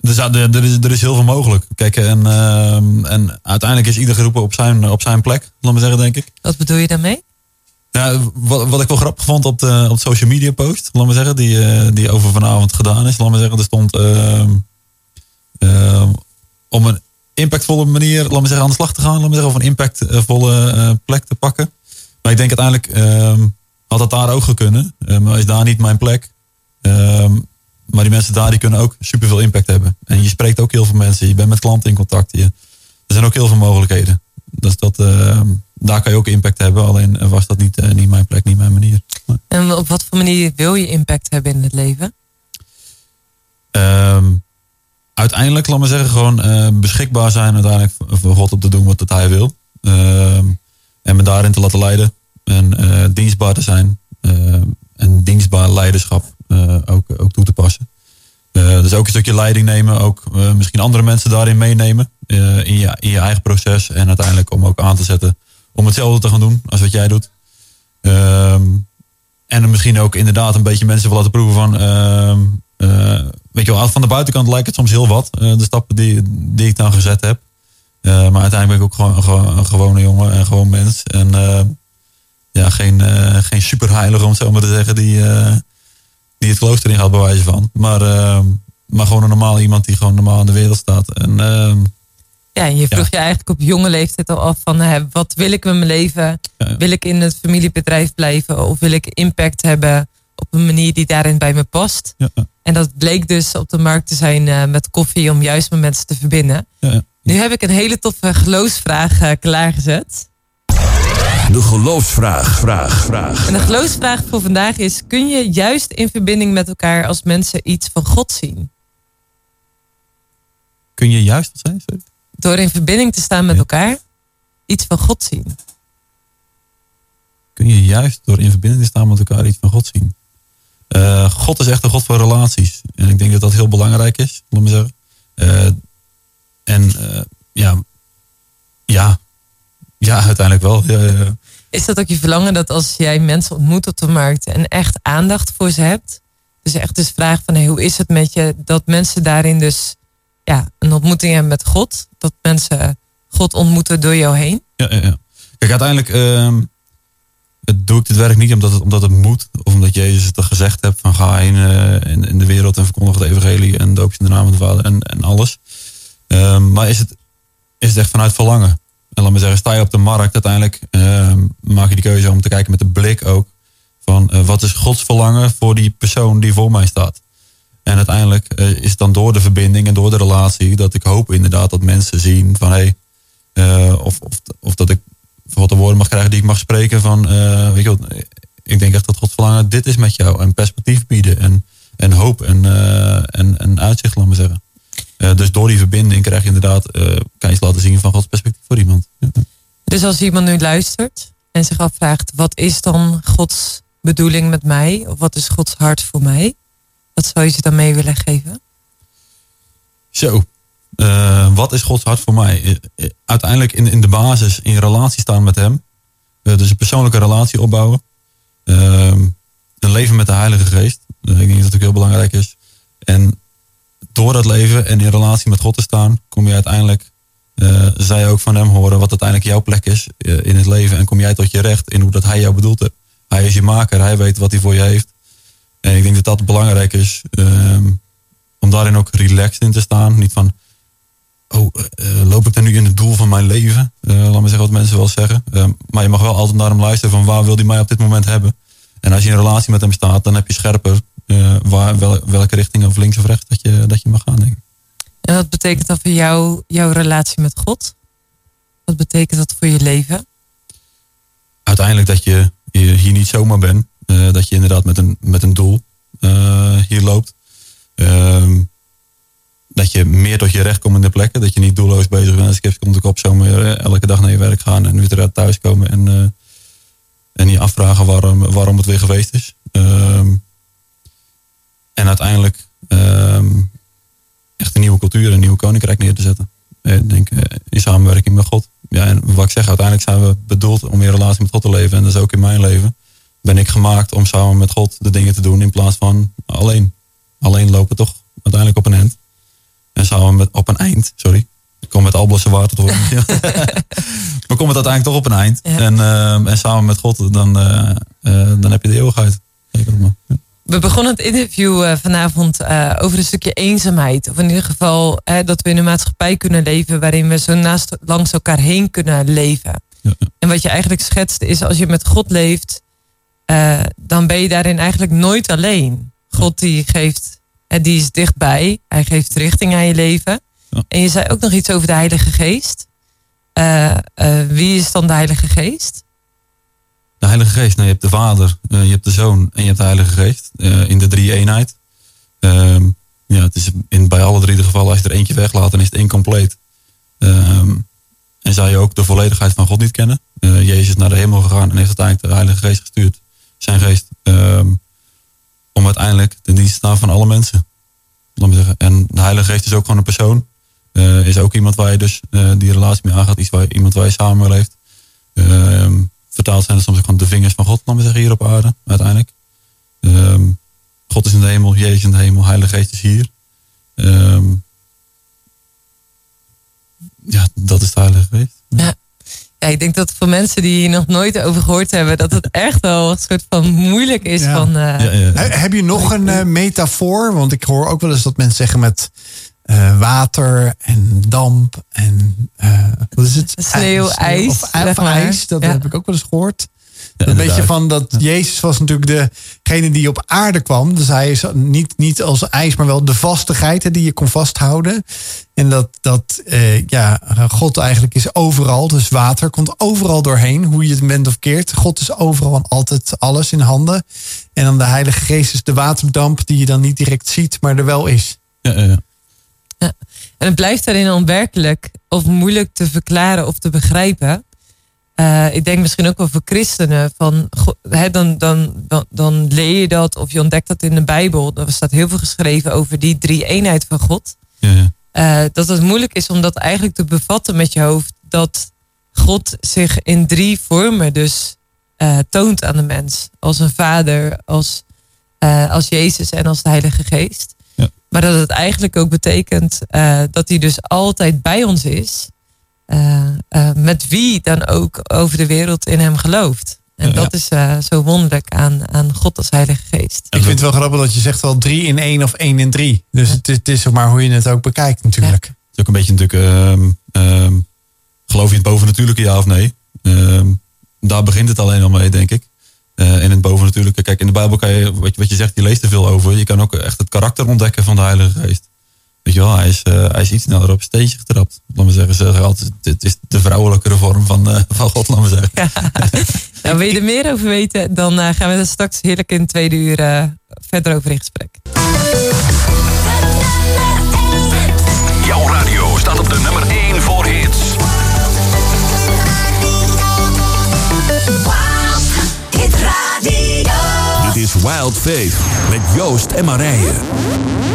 Er, is, er, er is, er is heel veel mogelijk. Kijk, en, ehm, en uiteindelijk is ieder geroepen op zijn, op zijn plek, laat maar zeggen, denk ik. Wat bedoel je daarmee? Ja, wat, wat ik wel grappig vond op de, op de social media post, laat maar zeggen, die, eh, die over vanavond gedaan is, laat maar zeggen, er stond ehm, om een impactvolle manier, laat maar zeggen, aan de slag te gaan, laat maar zeggen, of een impactvolle eh, plek te pakken. Maar ik denk uiteindelijk ehm, had dat daar ook kunnen, Eh, maar is daar niet mijn plek. Maar die mensen daar die kunnen ook superveel impact hebben. En je spreekt ook heel veel mensen, je bent met klanten in contact. Je, er zijn ook heel veel mogelijkheden. Dus dat, ehm, daar kan je ook impact hebben. Alleen was dat niet, eh, niet mijn plek, niet mijn manier. Maar, En op wat voor manier wil je impact hebben in het leven? ehm, uiteindelijk, laat maar zeggen, gewoon eh, beschikbaar zijn uiteindelijk voor God op te doen wat dat hij wil. Ehm, en me daarin te laten leiden. En eh, dienstbaar te zijn. En dienstbaar leiderschap ook, ook toe te passen. Eh, dus ook een stukje leiding nemen. Ook eh, misschien andere mensen daarin meenemen. eh, in, je, in je eigen proces. En uiteindelijk om ook aan te zetten om hetzelfde te gaan doen als wat jij doet. Ehm, en misschien ook inderdaad een beetje mensen laten proeven van... ehm, eh, weet je wel, van de buitenkant lijkt het soms heel wat. eh, de stappen die, die ik dan gezet heb. Eh, maar uiteindelijk ben ik ook gewoon, een gewone jongen en gewoon mens. En eh, ja, geen, eh, geen superheilige om het zo maar te zeggen, die, eh, die het klooster in gaat bij wijze van. Maar, eh, maar gewoon een normaal iemand die gewoon normaal in de wereld staat. En ehm, Ja, en je vroeg Ja. je eigenlijk op jonge leeftijd al af van hè, wat wil ik met mijn leven? Ja. Wil ik in het familiebedrijf blijven of wil ik impact hebben op een manier die daarin bij me past? En dat bleek dus op de markt te zijn eh, met koffie om juist met mensen te verbinden. Nu heb ik een hele toffe geloofsvraag eh, klaargezet. De geloofsvraag. Vraag, vraag. En de geloofsvraag voor vandaag is: kun je juist in verbinding met elkaar als mensen iets van God zien? Kun je juist wat zijn? Sorry? Door in verbinding te staan met Ja. elkaar iets van God zien. kun je juist door in verbinding te staan met elkaar iets van God zien. Eh, God is echt een God van relaties. En ik denk dat dat heel belangrijk is, laat me zeggen. Eh, en wel. Ja, ja, ja. Is dat ook je verlangen dat als jij mensen ontmoet op de markt en echt aandacht voor ze hebt, dus echt dus vraag van hey, hoe is het met je, dat mensen daarin dus ja, een ontmoeting hebben met God, dat mensen God ontmoeten door jou heen? Ja, ja, ja. Kijk, uiteindelijk ehm, doe ik dit werk niet omdat het, omdat het moet. Of omdat Jezus het gezegd hebt van ga heen eh, in, in de wereld en verkondig het evangelie en doop je in de naam van de Vader en, en alles. Ehm, maar is het, is het echt vanuit verlangen? En laat me zeggen, sta je op de markt uiteindelijk, ehm, maak je die keuze om te kijken met de blik ook. Van eh, wat is Gods verlangen voor die persoon die voor mij staat? En uiteindelijk eh, is het dan door de verbinding en door de relatie dat ik hoop inderdaad dat mensen zien van hé, hey, eh, of, of, of dat ik bijvoorbeeld de woorden mag krijgen die ik mag spreken van, weet je wat, ik denk echt dat God verlangen, dit is met jou en perspectief bieden en, en hoop en, en, en uitzicht, laat maar zeggen. Eh, dus door die verbinding krijg je inderdaad, eh, kan je eens laten zien van Gods perspectief voor iemand. Ja. Dus als iemand nu luistert en zich afvraagt, wat is dan Gods bedoeling met mij? Of wat is Gods hart voor mij? Wat zou je ze dan mee willen geven? Zo, eh, wat is Gods hart voor mij? Uiteindelijk in, in de basis in relatie staan met Hem. Dus een persoonlijke relatie opbouwen. Ehm, een leven met de Heilige Geest. Ik denk dat dat ook heel belangrijk is. En door dat leven en in relatie met God te staan, kom je uiteindelijk, eh zij ook van Hem horen wat uiteindelijk jouw plek is eh, in het leven. En kom jij tot je recht in hoe dat Hij jou bedoeld hebt. Hij is je maker, Hij weet wat Hij voor je heeft. En ik denk dat dat belangrijk is. ehm, om daarin ook relaxed in te staan. Niet van, oh, eh, loop ik dan nu in het doel van mijn leven? Laat me zeggen wat mensen wel zeggen. Eh, maar je mag wel altijd naar hem luisteren van waar wil hij mij op dit moment hebben? En als je in relatie met hem staat, dan heb je scherper eh, waar, wel, welke richting of links of rechts dat je, dat je mag gaan. Denk ik. En wat betekent dat voor jou, jouw relatie met God? Wat betekent dat voor je leven? Uiteindelijk dat je, je hier niet zomaar bent. eh, dat je inderdaad met een, met een doel eh, hier loopt. Ehm, dat je meer tot je recht komt in de plekken. Dat je niet doelloos bezig bent. Als ik even komt de kop zomaar elke dag naar je werk gaan. En weer eruit thuis komen. En, en je afvragen waarom, waarom het weer geweest is. Ehm, en uiteindelijk ehm, echt een nieuwe cultuur, een nieuwe koninkrijk neer te zetten. Eh, Ik denk eh, in samenwerking met God. Ja, en wat ik zeg, uiteindelijk zijn we bedoeld om in relatie met God te leven. En dat is ook in mijn leven. Ben ik gemaakt om samen met God de dingen te doen in plaats van alleen. Alleen lopen toch uiteindelijk op een eind. En samen met op een eind, sorry. Ik kom met Alblasse water te horen. Ja. maar kom het uiteindelijk toch op een eind. Ja. En, ehm, en samen met God, dan, eh, dan heb je de eeuwigheid. Dat maar. We begonnen het interview eh, vanavond eh, over een stukje eenzaamheid. Of in ieder geval eh, dat we in een maatschappij kunnen leven waarin we zo naast langs elkaar heen kunnen leven. Ja. En wat je eigenlijk schetst is als je met God leeft, dan ben je daarin eigenlijk nooit alleen. God die geeft, die is dichtbij. Hij geeft richting aan je leven. Ja. En je zei ook nog iets over de Heilige Geest. Wie is dan de Heilige Geest? De Heilige Geest, nou, je hebt de Vader, eh, je hebt de Zoon en je hebt de Heilige Geest. eh, in de drie eenheid. Ehm, ja, het is in, bij alle drie de gevallen, als je er eentje weglaat, dan is het incompleet. Ehm, en zou je ook de volledigheid van God niet kennen. Eh, Jezus is naar de hemel gegaan en heeft uiteindelijk de Heilige Geest gestuurd. Zijn geest. ehm, om uiteindelijk de dienst te staan van alle mensen. En de Heilige Geest is ook gewoon een persoon. Is ook iemand waar je dus die relatie mee aangaat. Iets waar, iemand waar je samen mee leeft. Ehm, vertaald zijn er soms ook gewoon de vingers van God, laat me zeggen, hier op aarde, uiteindelijk. Ehm, God is in de hemel, Jezus in de hemel, Heilige Geest is hier. Ehm, ja, dat is de Heilige Geest. Ja. ja, ik denk dat voor mensen die hier nog nooit over gehoord hebben, dat het echt wel een soort van moeilijk is. Ja. Van, eh, Ja, ja. He- Heb je nog een eh, metafoor? Want ik hoor ook wel eens dat mensen zeggen met eh, water en damp en eh, wat is het? Sneeuw, ijs, Of, zeg of maar. ijs, dat Ja. heb ik ook wel eens gehoord. Ja, een beetje van dat Jezus was natuurlijk degene die op aarde kwam. Dus hij is niet, niet als ijs, maar wel de vastigheid hè, die je kon vasthouden. En dat, dat eh, ja, God eigenlijk is overal. Dus water komt overal doorheen, hoe je het bent of keert. God is overal en altijd alles in handen. En dan de Heilige Geest is de waterdamp die je dan niet direct ziet, maar er wel is. Ja, ja, ja. En het blijft daarin onwerkelijk of moeilijk te verklaren of te begrijpen. Eh, ik denk misschien ook wel voor christenen. Van, dan, dan, dan, dan leer je dat of je ontdekt dat in de Bijbel. Er staat heel veel geschreven over die drie eenheid van God. ja, ja. Eh, dat het moeilijk is om dat eigenlijk te bevatten met je hoofd. Dat God zich in drie vormen dus eh, toont aan de mens. Als een vader, als, als Jezus en als de Heilige Geest. Maar dat het eigenlijk ook betekent eh, dat hij dus altijd bij ons is. eh, eh, met wie dan ook over de wereld in hem gelooft. En Ja. dat is eh, zo wonderlijk aan, aan God als Heilige Geest. Ik vind het wel grappig dat je zegt wel drie in één of één in drie. Dus het, is- het is zeg maar hoe je het ook bekijkt natuurlijk. Het is ook een beetje natuurlijk, ehm, ehm, geloof je in het bovennatuurlijke ja of nee? Ehm, daar begint het alleen al mee, denk ik. Eh in het bovennatuurlijke, kijk, in de Bijbel kan je, wat, je- wat je zegt, je leest er veel over. Je kan ook echt het karakter ontdekken van de Heilige Geest. Weet je wel, hij is, eh, hij is iets sneller op een steentje getrapt. Laat me zeggen, ze zeggen altijd, het is de vrouwelijkere vorm van, eh, van God, laat me zeggen. Nou, wil je er meer over weten, dan eh, gaan we er straks heerlijk in het tweede uur eh, verder over in gesprek. Jouw radio staat op de nummer 1 voor hits. Is Wild Faith met Joost en Marije.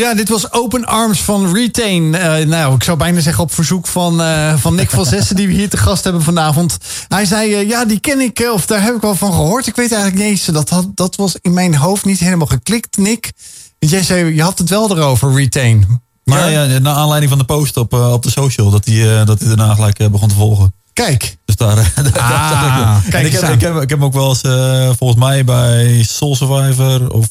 Ja, dit was Open Arms van Retain. Eh, nou, ik zou bijna zeggen op verzoek van, eh, van Nick van Zessen... die we hier te gast hebben vanavond. Hij zei, eh, ja, die ken ik, of daar heb ik wel van gehoord. Ik weet eigenlijk niet eens, dat, had, dat was in mijn hoofd niet helemaal geklikt, Nick. Want jij zei, je had het wel erover, Retain. Maar ja, ja, naar aanleiding van de post op, op de social, dat hij, dat hij daarna gelijk begon te volgen. Kijk. Dus daar, daar Ah, kijk ik, heb, ik, heb, ik heb hem ook wel eens volgens mij bij Soul Survivor of,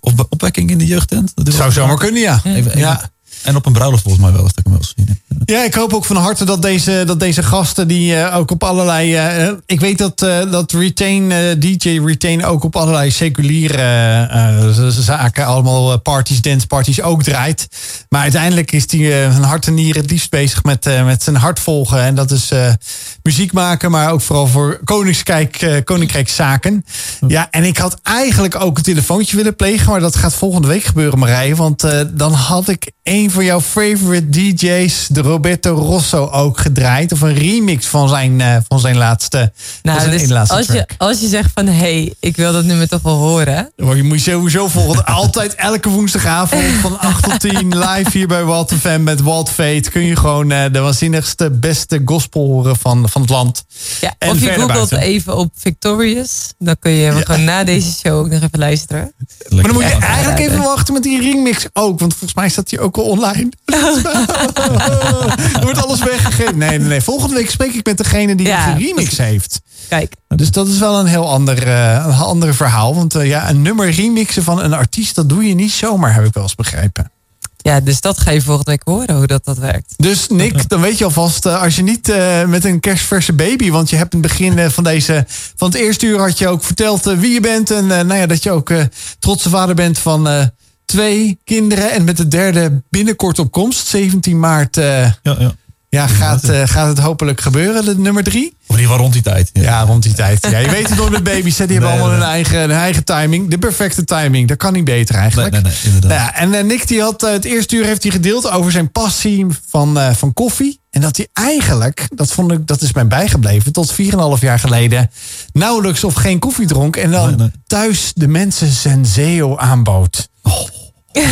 of, opwekking in de jeugdtent. Dat Zou zomaar kunnen, ja. Even, even. Ja. En op een bruiloft volgens mij wel dat ik hem wel gezien. Ja, ik hoop ook van harte dat deze, dat deze gasten die eh, ook op allerlei... eh, ik weet dat, eh, dat Retain, eh, DJ Retain ook op allerlei seculiere eh, zaken, allemaal eh, parties, danceparties ook draait. Maar uiteindelijk is hij eh, van hart en nieren het liefst bezig met, eh, met zijn hart volgen. En dat is eh, muziek maken, maar ook vooral voor Koningsrijk, eh, Koninkrijkszaken. Ja, en ik had eigenlijk ook een telefoontje willen plegen, maar dat gaat volgende week gebeuren, Marije. Want eh, dan had ik een van jouw favorite DJ's, de Roberto Rosso, ook gedraaid. Of een remix van zijn, eh, van zijn laatste, Nou, zijn dus laatste als, je, als je zegt van, hé, hey, ik wil dat nummer toch wel horen. Maar je moet je sowieso volgen. Altijd elke woensdagavond van 8 tot 10 live hier bij Walt FM met Walt Fate. Kun je gewoon eh, de waanzinnigste, beste gospel horen van, van het land. Ja, En of je googelt buiten. even op Victorious. Dan kun je hem gewoon na deze show ook nog even luisteren. Maar dan moet je Ja. eigenlijk even wachten met die remix ook. Want volgens mij staat die ook al online. er wordt alles weggegeven. Nee, nee, nee. Volgende week spreek ik met degene die Ja, die remix heeft. Kijk, Dus dat is wel een heel ander, eh, een ander verhaal. Want eh, ja, een nummer remixen van een artiest, dat doe je niet zomaar, heb ik wel eens begrepen. ja, dus dat ga je volgende week horen hoe dat, dat werkt. Dus Nick, dan weet je alvast, eh, als je niet met een kerstverse baby, want je hebt in het begin van, deze, van het eerste uur had je ook verteld wie je bent. En nou ja, dat je ook trotse vader bent van twee kinderen. En met de derde binnenkort op komst, 17 maart, eh, Ja, ja. ja, gaat, eh, gaat het hopelijk gebeuren, de nummer drie. Of in ieder geval rond die tijd. Ja. Ja, rond die tijd. Ja, je weet het nog met baby's, hè, die hebben allemaal nee. hun eigen, hun eigen timing. De perfecte timing, dat kan niet beter eigenlijk. nee, nee, inderdaad. Nou ja, en eh, Nick die had het eerste uur heeft hij gedeeld over zijn passie van, van koffie. En dat hij eigenlijk, dat vond ik, dat is mij bijgebleven, tot 4,5 jaar geleden nauwelijks of geen koffie dronk. En dan Nee, nee. thuis de mensen Senseo aanbood.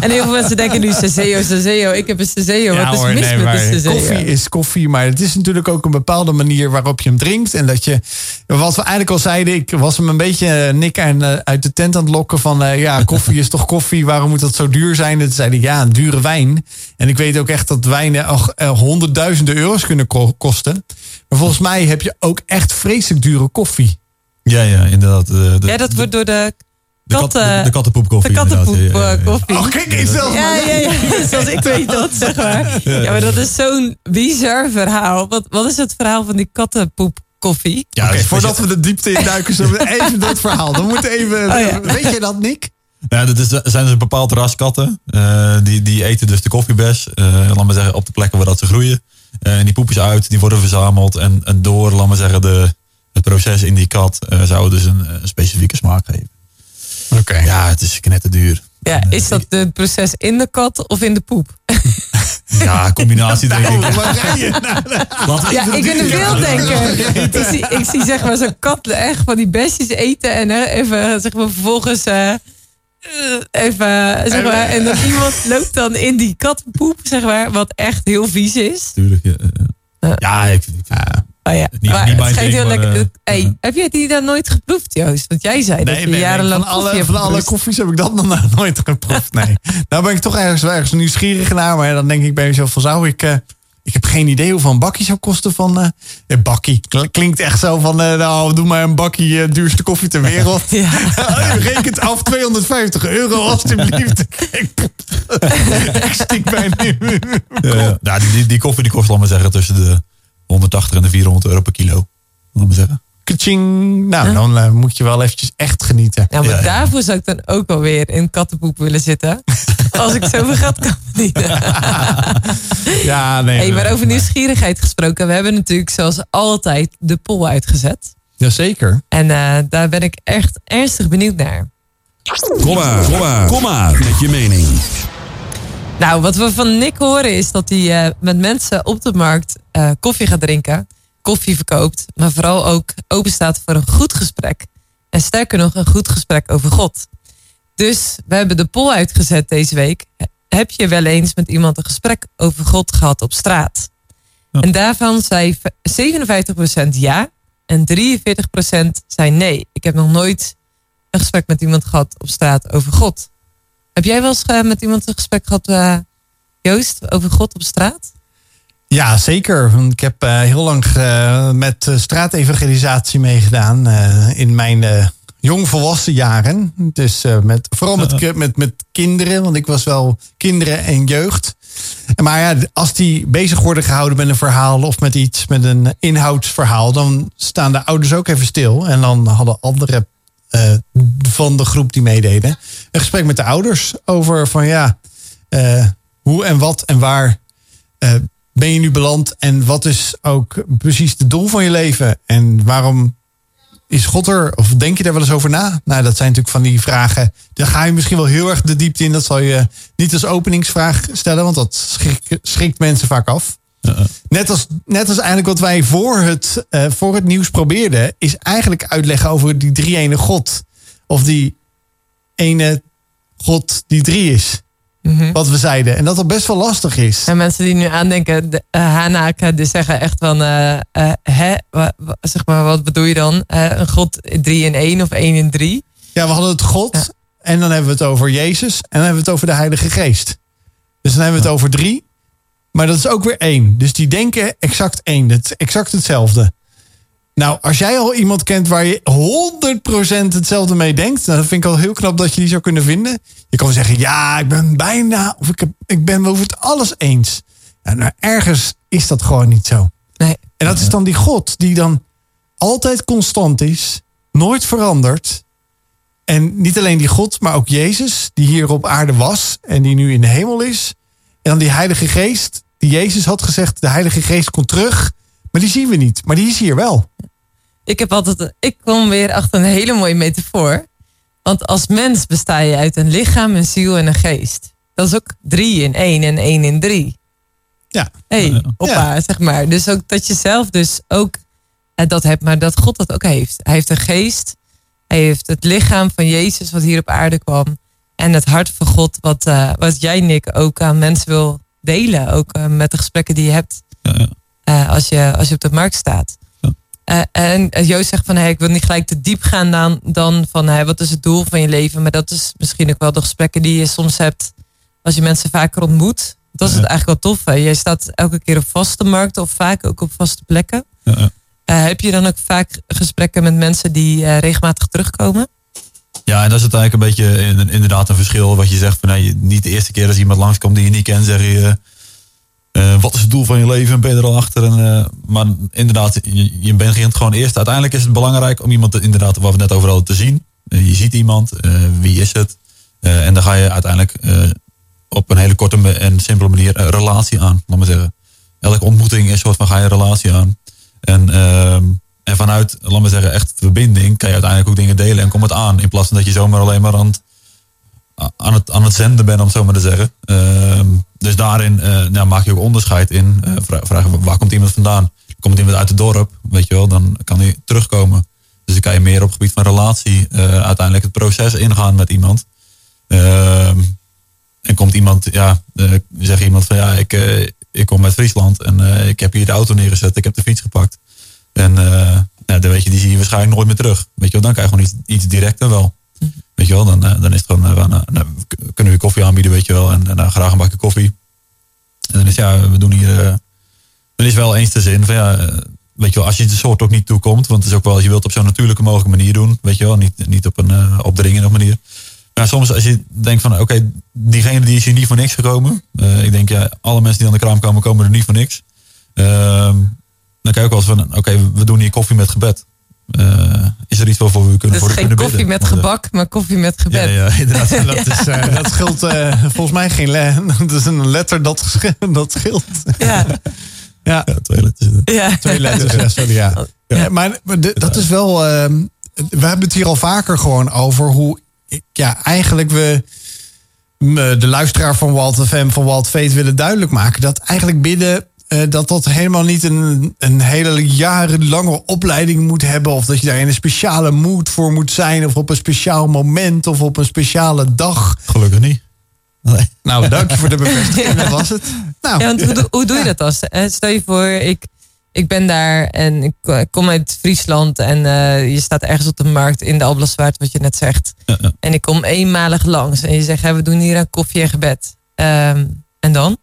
En heel veel mensen denken nu Sezeo, Sezeo. Ik heb een Sezeo. Wat is mis met de koffie is koffie, maar het is natuurlijk ook een bepaalde manier waarop je hem drinkt. En dat je, wat we eigenlijk al zeiden, ik was hem een beetje eh, Nick en, eh, uit de tent aan het lokken van, eh, ja, koffie is toch koffie, waarom moet dat zo duur zijn? En toen zei hij, ja, een dure wijn. En ik weet ook echt dat wijnen ach, honderdduizenden euro's kunnen ko- kosten. Maar volgens mij heb je ook echt vreselijk dure koffie. Ja, ja, inderdaad. De, de, Ja, dat wordt door de de, kat, de, de de kattenpoep eh, koffie. Oh, kijk eens zelf Ja, ja, ja. Zoals ik weet dat, zeg maar. Ja, maar dat is zo'n bizar verhaal. Wat, wat is het verhaal van die kattenpoep koffie? Ja, is voordat we de diepte in duiken, zullen we even dat verhaal. Dan moet even. Oh, ja. Weet je dat, Nick? Ja, dat is, zijn dus een bepaald ras katten. Eh, die, die eten dus de koffiebes. eh laat maar zeggen, op de plekken waar dat ze groeien. Eh, en die poepen ze uit, die worden verzameld. En, en door, laat maar zeggen, de, het proces in die kat eh, zou het dus een, een specifieke smaak geven. Oké. Ja, het is knetterduur. Ja, is dat het proces in de kat of in de poep? Ja, combinatie denk ik. Ja, ik ben een beelddenker. Ik zie, ik zie zeg maar zo'n kat echt van die bestjes eten en hè, even zeg maar vervolgens eh, eh, even zeg maar en dan iemand loopt dan in die kattenpoep zeg maar wat echt heel vies is. Natuurlijk. Ja, ja. ja ik, ik- Oh ja, Niet- maar niet het mijn schijnt heel ding, maar, lekker. eh, hey, heb jij die dan nooit geproefd, Joost? Want jij zei dat je jarenlang van alle, koffie hebt van alle koffies heb ik dat nog nooit geproefd. Nee. nou ben ik toch ergens, ergens nieuwsgierig naar. Maar dan denk ik bij mezelf van zou ik... eh, ik heb geen idee hoeveel een bakkie zou kosten van... eh een bakkie. Kl- Klinkt echt zo van... eh, nou, doe maar een bakkie duurste koffie ter wereld. Ja. U rekent af 250 euro alstublieft. ik stik bijna in mijn ja, ja. Ja, die, die, die koffie die kost, laat maar zeggen, tussen de 180 en de 400 euro per kilo. Laat maar zeggen. Kaching. Nou, dan eh, moet je wel eventjes echt genieten. Ja, maar Ja, ja. daarvoor zou ik dan ook wel weer in kattenpoep willen zitten. Als ik zoveel geld kan verdienen. Ja, nee. Hey, maar over nieuwsgierigheid gesproken. We hebben natuurlijk zoals altijd de poll uitgezet. Jazeker. En eh, daar ben ik echt ernstig benieuwd naar. Kom maar, kom maar, kom maar met je mening. Nou, wat we van Nick horen is dat hij eh, met mensen op de markt eh, koffie gaat drinken. Koffie verkoopt. Maar vooral ook open staat voor een goed gesprek. En sterker nog, een goed gesprek over God. Dus we hebben de poll uitgezet deze week. Heb je wel eens met iemand een gesprek over God gehad op straat? Ja. En daarvan zei 57% ja en 43% zei nee. Ik heb nog nooit een gesprek met iemand gehad op straat over God. Heb jij wel eens eh, met iemand een gesprek gehad, eh, Joost, over God op straat? Ja, zeker. Want Ik heb eh, heel lang eh, met eh, straatevangelisatie meegedaan eh, in mijn eh, jongvolwassen jaren. Dus eh, met, vooral met, met, met kinderen, want ik was wel kinderen en jeugd. En Maar ja, als die bezig worden gehouden met een verhaal of met iets, met een inhoudsverhaal, dan staan de ouders ook even stil. En dan hadden andere van de groep die meededen een gesprek met de ouders over van ja, eh, hoe en wat en waar eh, ben je nu beland en wat is ook precies het doel van je leven en waarom is God er? Of denk je daar wel eens over na? Nou, dat zijn natuurlijk van die vragen. Daar ga je misschien wel heel erg de diepte in. Dat zal je niet als openingsvraag stellen, want dat schrik- schrikt mensen vaak af. Net als, net als eigenlijk wat wij voor het, eh, voor het nieuws probeerden, is eigenlijk uitleggen over die drie ene God. Of die ene God die drie is. Wat we zeiden. En dat dat best wel lastig is. En mensen die nu aandenken, de, uh, Hanaka, die zeggen echt van, eh, hè, zeg maar, wat bedoel je dan? Een God drie in één of één in drie? Ja, we hadden het God. En dan hebben we het over Jezus. En dan hebben we het over de Heilige Geest. Dus dan hebben we het over drie. Maar dat is ook weer één. Dus die denken exact één. Het is exact hetzelfde. Nou, als jij al iemand kent waar je 100% hetzelfde mee denkt. Nou, dat vind ik al heel knap dat je die zou kunnen vinden. Je kan wel zeggen, ja, ik ben bijna. Of ik, heb, ik ben over het alles eens. Nou, ergens is dat gewoon niet zo. Nee. En dat is dan die God die dan altijd constant is. Nooit verandert. En niet alleen die God, maar ook Jezus, die hier op aarde was en die nu in de hemel is. En dan die Heilige Geest, die Jezus had gezegd, de Heilige Geest komt terug. Maar die zien we niet, maar die is hier wel. Ik heb altijd, ik kom weer achter een hele mooie metafoor. Want als mens besta je uit een lichaam, een ziel en een geest. Dat is ook drie in één en één in drie. Ja. hey, hoppa, zeg maar. Dus ook dat je zelf dus ook eh, dat hebt, maar dat God dat ook heeft. Hij heeft een geest. Hij heeft het lichaam van Jezus wat hier op aarde kwam. En het hart van God wat, eh, wat jij, Nick, ook aan mensen wil delen. Ook eh, met de gesprekken die je hebt eh, als, je, als je op de markt staat. Eh, en Joost zegt van, hey, ik wil niet gelijk te diep gaan dan, dan van, hey, wat is het doel van je leven? Maar dat is misschien ook wel de gesprekken die je soms hebt als je mensen vaker ontmoet. Dat is het eigenlijk wel tof. Hè? Jij staat elke keer op vaste markten of vaak ook op vaste plekken. Heb je dan ook vaak gesprekken met mensen die regelmatig terugkomen? Ja, en dat is het eigenlijk een beetje in- inderdaad een verschil. Wat je zegt van nee, niet de eerste keer als iemand langskomt die je niet kent, zeg je. eh, eh, wat is het doel van je leven en ben je er al achter? En, eh, maar inderdaad, je, je begint gewoon eerst. Uiteindelijk is het belangrijk om iemand, te- inderdaad, wat we net over hadden, te zien. Je ziet iemand, wie is het? En dan ga je uiteindelijk op een hele korte en simpele manier een relatie aan. Laat maar zeggen. Elke ontmoeting is een soort van ga je een relatie aan. En, ehm, en vanuit, laat maar zeggen, echt verbinding kan je uiteindelijk ook dingen delen en komt het aan. In plaats van dat je zomaar alleen maar aan het, aan het, aan het zenden bent, om het zo maar te zeggen. Ehm, dus daarin eh, nou, maak je ook onderscheid in. Eh, vra- vragen waar komt iemand vandaan? Komt iemand uit het dorp, weet je wel, dan kan hij terugkomen. Dus dan kan je meer op het gebied van relatie eh, uiteindelijk het proces ingaan met iemand. Ehm, en komt iemand, ja, eh, zegt iemand van ja, ik, eh, ik kom uit Friesland en eh, ik heb hier de auto neergezet, ik heb de fiets gepakt. En eh, nou, dan weet je, die zie je waarschijnlijk nooit meer terug. Weet je wel, dan krijg je gewoon iets, iets directer wel. Weet je wel, dan, eh, dan is het gewoon, eh, nou, kunnen we koffie aanbieden, weet je wel. En, en nou, graag een bakje koffie. En dan is ja, we doen hier, dan is wel eens de zin van ja, weet je wel, als je het de soort ook niet toekomt, want het is ook wel, je wilt op zo'n natuurlijke mogelijke manier doen, weet je wel, niet, niet op een eh, opdringende manier. Maar soms als je denkt van, oké, diegene die is hier niet voor niks gekomen. Ik denk, ja, alle mensen die aan de kraam komen, komen er niet voor niks. Ehm, dan kijk ik wel van, oké, we doen hier koffie met gebed. Eh, is er iets waarvoor we kunnen Dus voor geen koffie bidden? met Want, eh, gebak, maar koffie met gebed. Ja, ja, inderdaad. Dat, is, eh, dat scheelt volgens mij geen Dat is een letter dat, dat scheelt. Ja. Ja, twee letters. Ja. Twee letters, ja, sorry, ja. Ja, maar de- dat is wel... ehm, we hebben het hier al vaker gewoon over hoe... Ja, eigenlijk we de luisteraar van Walt FM, van Walt Veet willen duidelijk maken... dat eigenlijk bidden... eh, dat dat helemaal niet een, een hele jarenlange opleiding moet hebben. Of dat je daar in een speciale mood voor moet zijn. Of op een speciaal moment. Of op een speciale dag. Gelukkig niet. Nou, dank je voor de bevestiging. Dat was het. Nou, Ja, want hoe, doe- hoe doe je dat als? eh, Stel je voor, ik, ik ben daar en ik ik kom uit Friesland en eh, je staat ergens op de markt in de Alblaswaard, wat je net zegt. En ik kom eenmalig langs en je zegt, hè, we doen hier een koffie en gebed. Ehm, en dan?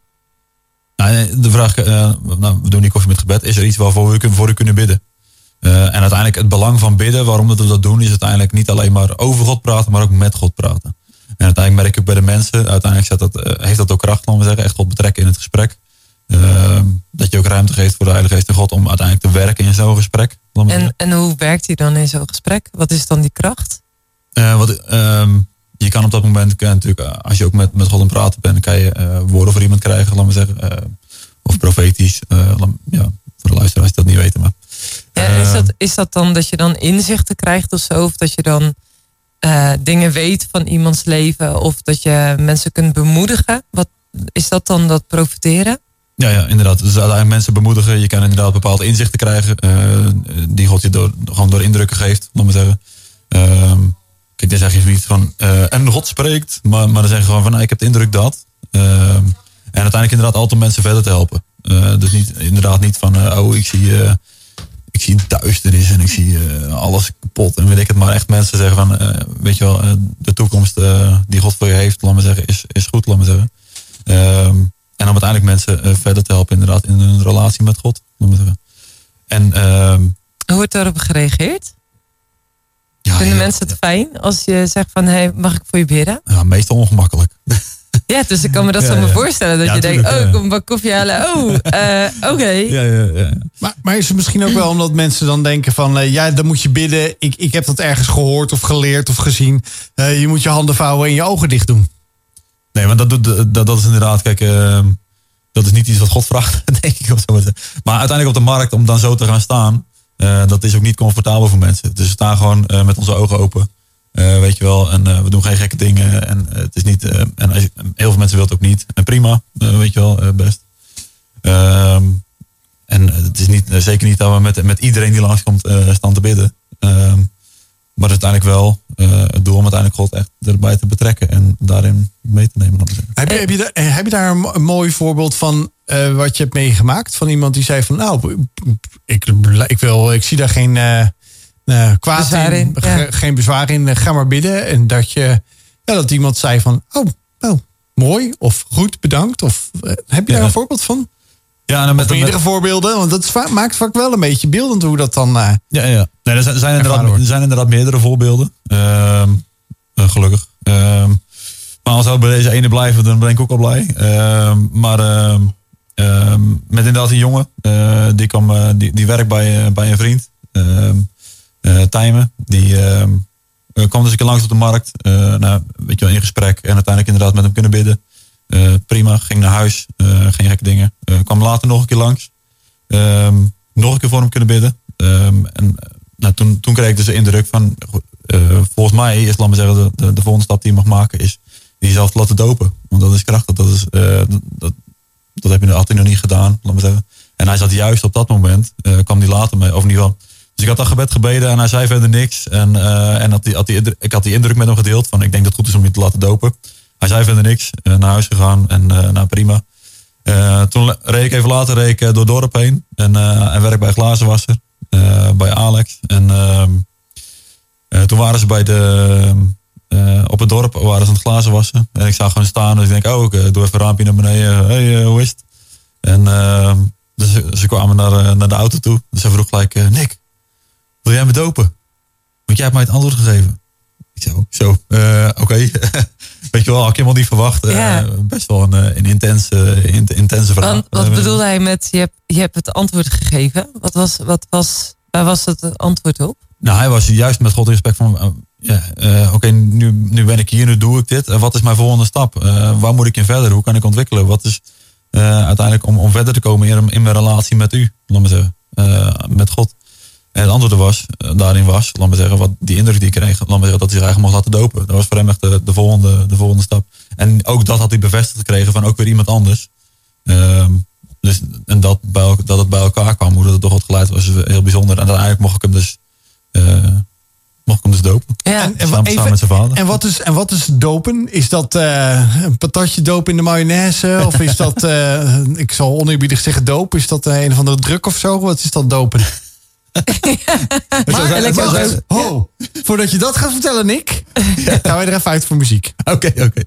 Nou, de vraag, eh, nou, we doen die koffie met gebed. Is er iets waarvoor we voor u kunnen bidden? Eh, en uiteindelijk het belang van bidden, waarom dat we dat doen, is uiteindelijk niet alleen maar over God praten, maar ook met God praten. En uiteindelijk merk ik ook bij de mensen, uiteindelijk zet dat, eh, heeft dat ook kracht, laten we zeggen, echt God betrekken in het gesprek. Eh, dat je ook ruimte geeft voor de Heilige Geest en God om uiteindelijk te werken in zo'n gesprek. En, en hoe werkt hij dan in zo'n gesprek? Wat is dan die kracht? Wat, ehm, je kan op dat moment, kan natuurlijk, eh, als je ook met, met God aan praten bent, kan je eh, woorden voor iemand krijgen, laten we zeggen. eh, of profetisch. laat- ja, voor de luisteraars die dat niet weten. Maar, Ja, is, dat, is dat dan dat je dan inzichten krijgt of zo? Of dat je dan dingen weet van iemands leven? Of dat je mensen kunt bemoedigen? Wat, is dat dan dat profiteren? Ja, ja, inderdaad. Dus uiteindelijk mensen bemoedigen. Je kan inderdaad bepaalde inzichten krijgen. die God je door, gewoon door indrukken geeft, laat maar zeggen. Ehm, kijk, dan zeg zoiets van, eh, en God spreekt. Maar, maar dan zeg je gewoon van, nou, ik heb de indruk dat. Ehm, en uiteindelijk inderdaad altijd mensen verder te helpen. Eh, dus niet, inderdaad niet van, eh, oh, ik zie, ik zie duisternis en ik zie alles kapot. En weet ik het, maar echt mensen zeggen van, weet je wel, de toekomst die God voor je heeft, laat maar zeggen, is, is goed, laat maar zeggen. Ehm, en om uiteindelijk mensen verder te helpen inderdaad in hun relatie met God. laat zeggen. En ehm, Hoe wordt daarop gereageerd? Ja, Vinden ja, mensen het fijn als je zegt van... Hey, mag ik voor je bidden? ja, meestal ongemakkelijk. Ja, dus ik kan me dat Ja, zo ja. me voorstellen. Dat Ja, je denkt, oh, ja. ik kom een bak koffie halen. Oh, eh, oké. Ja, ja, ja. Maar, maar is het misschien ook wel omdat mensen dan denken van... eh, ja, dan moet je bidden. Ik, ik heb dat ergens gehoord of geleerd of gezien. Eh, je moet je handen vouwen en je ogen dicht doen. Nee, want dat, doet, dat, dat is inderdaad, kijk, ehm, dat is niet iets wat God vraagt, denk ik. Of zo maar uiteindelijk op de markt, om dan zo te gaan staan, eh, dat is ook niet comfortabel voor mensen. Dus we staan gewoon eh, met onze ogen open, eh, weet je wel. En we doen geen gekke dingen. En het is niet, en heel veel mensen willen het ook niet. En prima, weet je wel, best. Ehm, en het is niet, zeker niet dat we met, met iedereen die langskomt staan te bidden. Maar uiteindelijk wel eh, het doel om uiteindelijk God echt erbij te betrekken en daarin mee te nemen. Heb je, heb je, daar, eh, heb je daar een, mo- een mooi voorbeeld van eh, wat je hebt meegemaakt? Van iemand die zei van nou, ik, ik, wil, ik zie daar geen eh, eh, kwaad Bezwaar in, ja. geen bezwaar in, ga maar bidden. En dat, je, ja, dat iemand zei van oh, mooi of goed, bedankt. Of, heb je Ja. daar een voorbeeld van? Ja, en met, Of meerdere voorbeelden? Want dat va- maakt vaak wel een beetje beeldend hoe dat dan... eh, Ja, ja. Nee, er zijn, zijn, inderdaad, er zijn inderdaad meerdere voorbeelden. Ehm, eh, gelukkig. Ehm, maar als we bij deze ene blijven, dan ben ik ook al blij. Ehm, maar met inderdaad een jongen. eh, die, kwam, die, die werkt bij, bij een vriend. Tijmen. Die kwam dus een keer langs op de markt. nou, weet je wel, in gesprek. En uiteindelijk inderdaad met hem kunnen bidden. Eh, prima, ging naar huis. eh, geen gekke dingen. Eh, kwam later nog een keer langs. Ehm, nog een keer voor hem kunnen bidden. Ehm, en nou, toen, toen kreeg ik dus de indruk van, volgens mij is, laat maar zeggen, de, de, de volgende stap die je mag maken is jezelf te laten dopen. Want dat is krachtig. Dat, is, dat, dat, heb je, had hij nog niet gedaan, laat zeggen. En hij zat juist op dat moment, kwam hij later mee, of ieder geval. Dus ik had dat gebed gebeden en hij zei verder niks. En, en had die, had die, ik had die indruk met hem gedeeld van, ik denk dat het goed is om je te laten dopen. Hij zei verder niks, eh, naar huis gegaan en eh, nou prima. Eh, toen reed ik even later reed ik, door dorp heen. En, en werk bij glazenwasser. bij Alex. En ehm, eh, toen waren ze bij de, op het dorp waren ze aan het glazen wassen. En ik zag gewoon staan. Dus ik denk, oh, ik doe even een raampje naar beneden. hey, hoe is het? En ehm, dus ze, kwamen naar, naar de auto toe. Dus ze vroeg gelijk, Nick, wil jij me dopen? Want jij hebt mij het antwoord gegeven. Ik zo, zo, eh, oké. Weet je wel, had ik helemaal niet verwacht. Eh, best wel een, eh, een intense, in- intense vraag. Want, wat bedoelde hij met, je hebt, je hebt het antwoord gegeven? Wat was, wat was, waar was het antwoord op? Nou, hij was juist met God in gesprek van, ja, oké, nu, nu ben ik hier, nu doe ik dit. En wat is mijn volgende stap? Waar moet ik in verder? Hoe kan ik ontwikkelen? Wat is uiteindelijk om, om verder te komen in, in mijn relatie met u, laat maar zeggen, met God? En het antwoord was, eh, daarin was, laat maar zeggen, wat die indruk die ik kreeg, laat maar zeggen, dat hij zich eigenlijk mocht laten dopen. Dat was voor hem echt de, de, volgende, de volgende stap. En ook dat had hij bevestigd gekregen van ook weer iemand anders. Ehm, dus, en dat, bij, dat het bij elkaar kwam, hoe dat het toch wat geleid was, heel bijzonder. En uiteindelijk mocht ik hem dus, eh, mocht ik hem dus dopen. Ja. En, en, samen, even- samen met zijn vader. en, wat is, en wat is dopen? Is dat eh, een patatje dopen in de mayonaise? Of is dat, ik zal oneerbiedig zeggen doop, is dat een of andere druk of zo? Wat is dat dopen? maar, wacht, ho, voordat je dat gaat vertellen, Nick, gaan wij er even uit voor muziek. Oké, oké.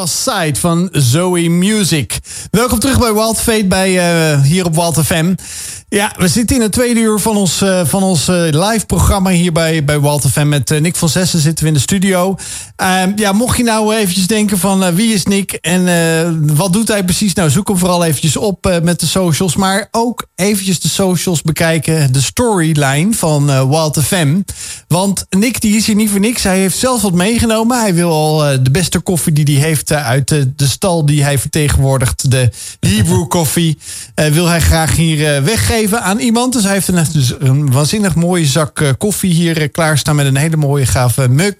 Was Side van Zoe Music. Welkom terug bij Wild Fate bij, eh, hier op Wild FM. Ja, we zitten in het tweede uur van ons, eh, van ons eh, live programma hier bij, bij Wild FM. Met eh, Nick van Zessen zitten we in de studio. Ehm, ja, mocht je nou eventjes denken van wie is Nick en wat doet hij precies? Nou, zoek hem vooral eventjes op met de socials. Maar ook eventjes de socials bekijken. De storyline van Wild FM. Want Nick die is hier niet voor niks. Hij heeft zelf wat meegenomen. Hij wil al de beste koffie die hij heeft uit de, de stal die hij vertegenwoordigt. De Hebrew koffie. wil hij graag hier eh, aan iemand. Dus hij heeft een, dus een waanzinnig mooie zak eh, koffie hier eh, klaarstaan. Met een hele mooie gave mug.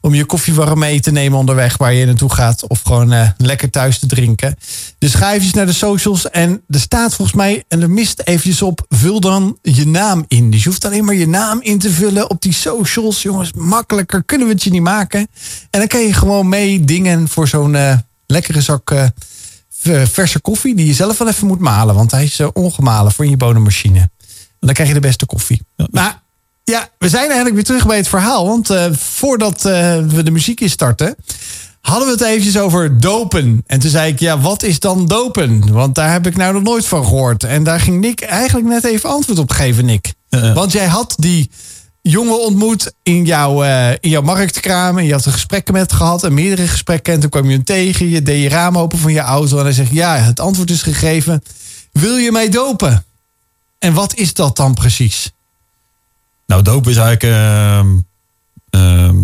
Om je koffie warm mee te nemen onderweg waar je naartoe gaat. Of gewoon eh, lekker thuis te drinken. Dus ga eventjes naar de socials. En er staat volgens mij, en er mist eventjes op, vul dan je naam in. Dus je hoeft alleen maar je naam in te vullen op die socials. Jongens, makkelijker kunnen we het je niet maken. En dan kan je gewoon meedingen voor zo'n lekkere zak verse koffie. Die je zelf wel even moet malen. Want hij is eh, ongemalen voor in je bodemmachine. En dan krijg je de beste koffie. Maar ja, we zijn eigenlijk weer terug bij het verhaal. Want eh, voordat eh, we de muziek instarten hadden we het eventjes over dopen. En toen zei ik, ja, wat is dan dopen? Want daar heb ik nou nog nooit van gehoord. En daar ging Nick eigenlijk net even antwoord op geven, Nick. Want jij had die jongen ontmoet in jouw, eh, in jouw marktkraam. En je had er gesprekken met gehad en meerdere gesprekken. En toen kwam je hem tegen. Je deed je raam open van je auto. En hij zegt, ja, het antwoord is gegeven. Wil je mij dopen? En wat is dat dan precies? Nou, dopen is eigenlijk. ehm, ehm,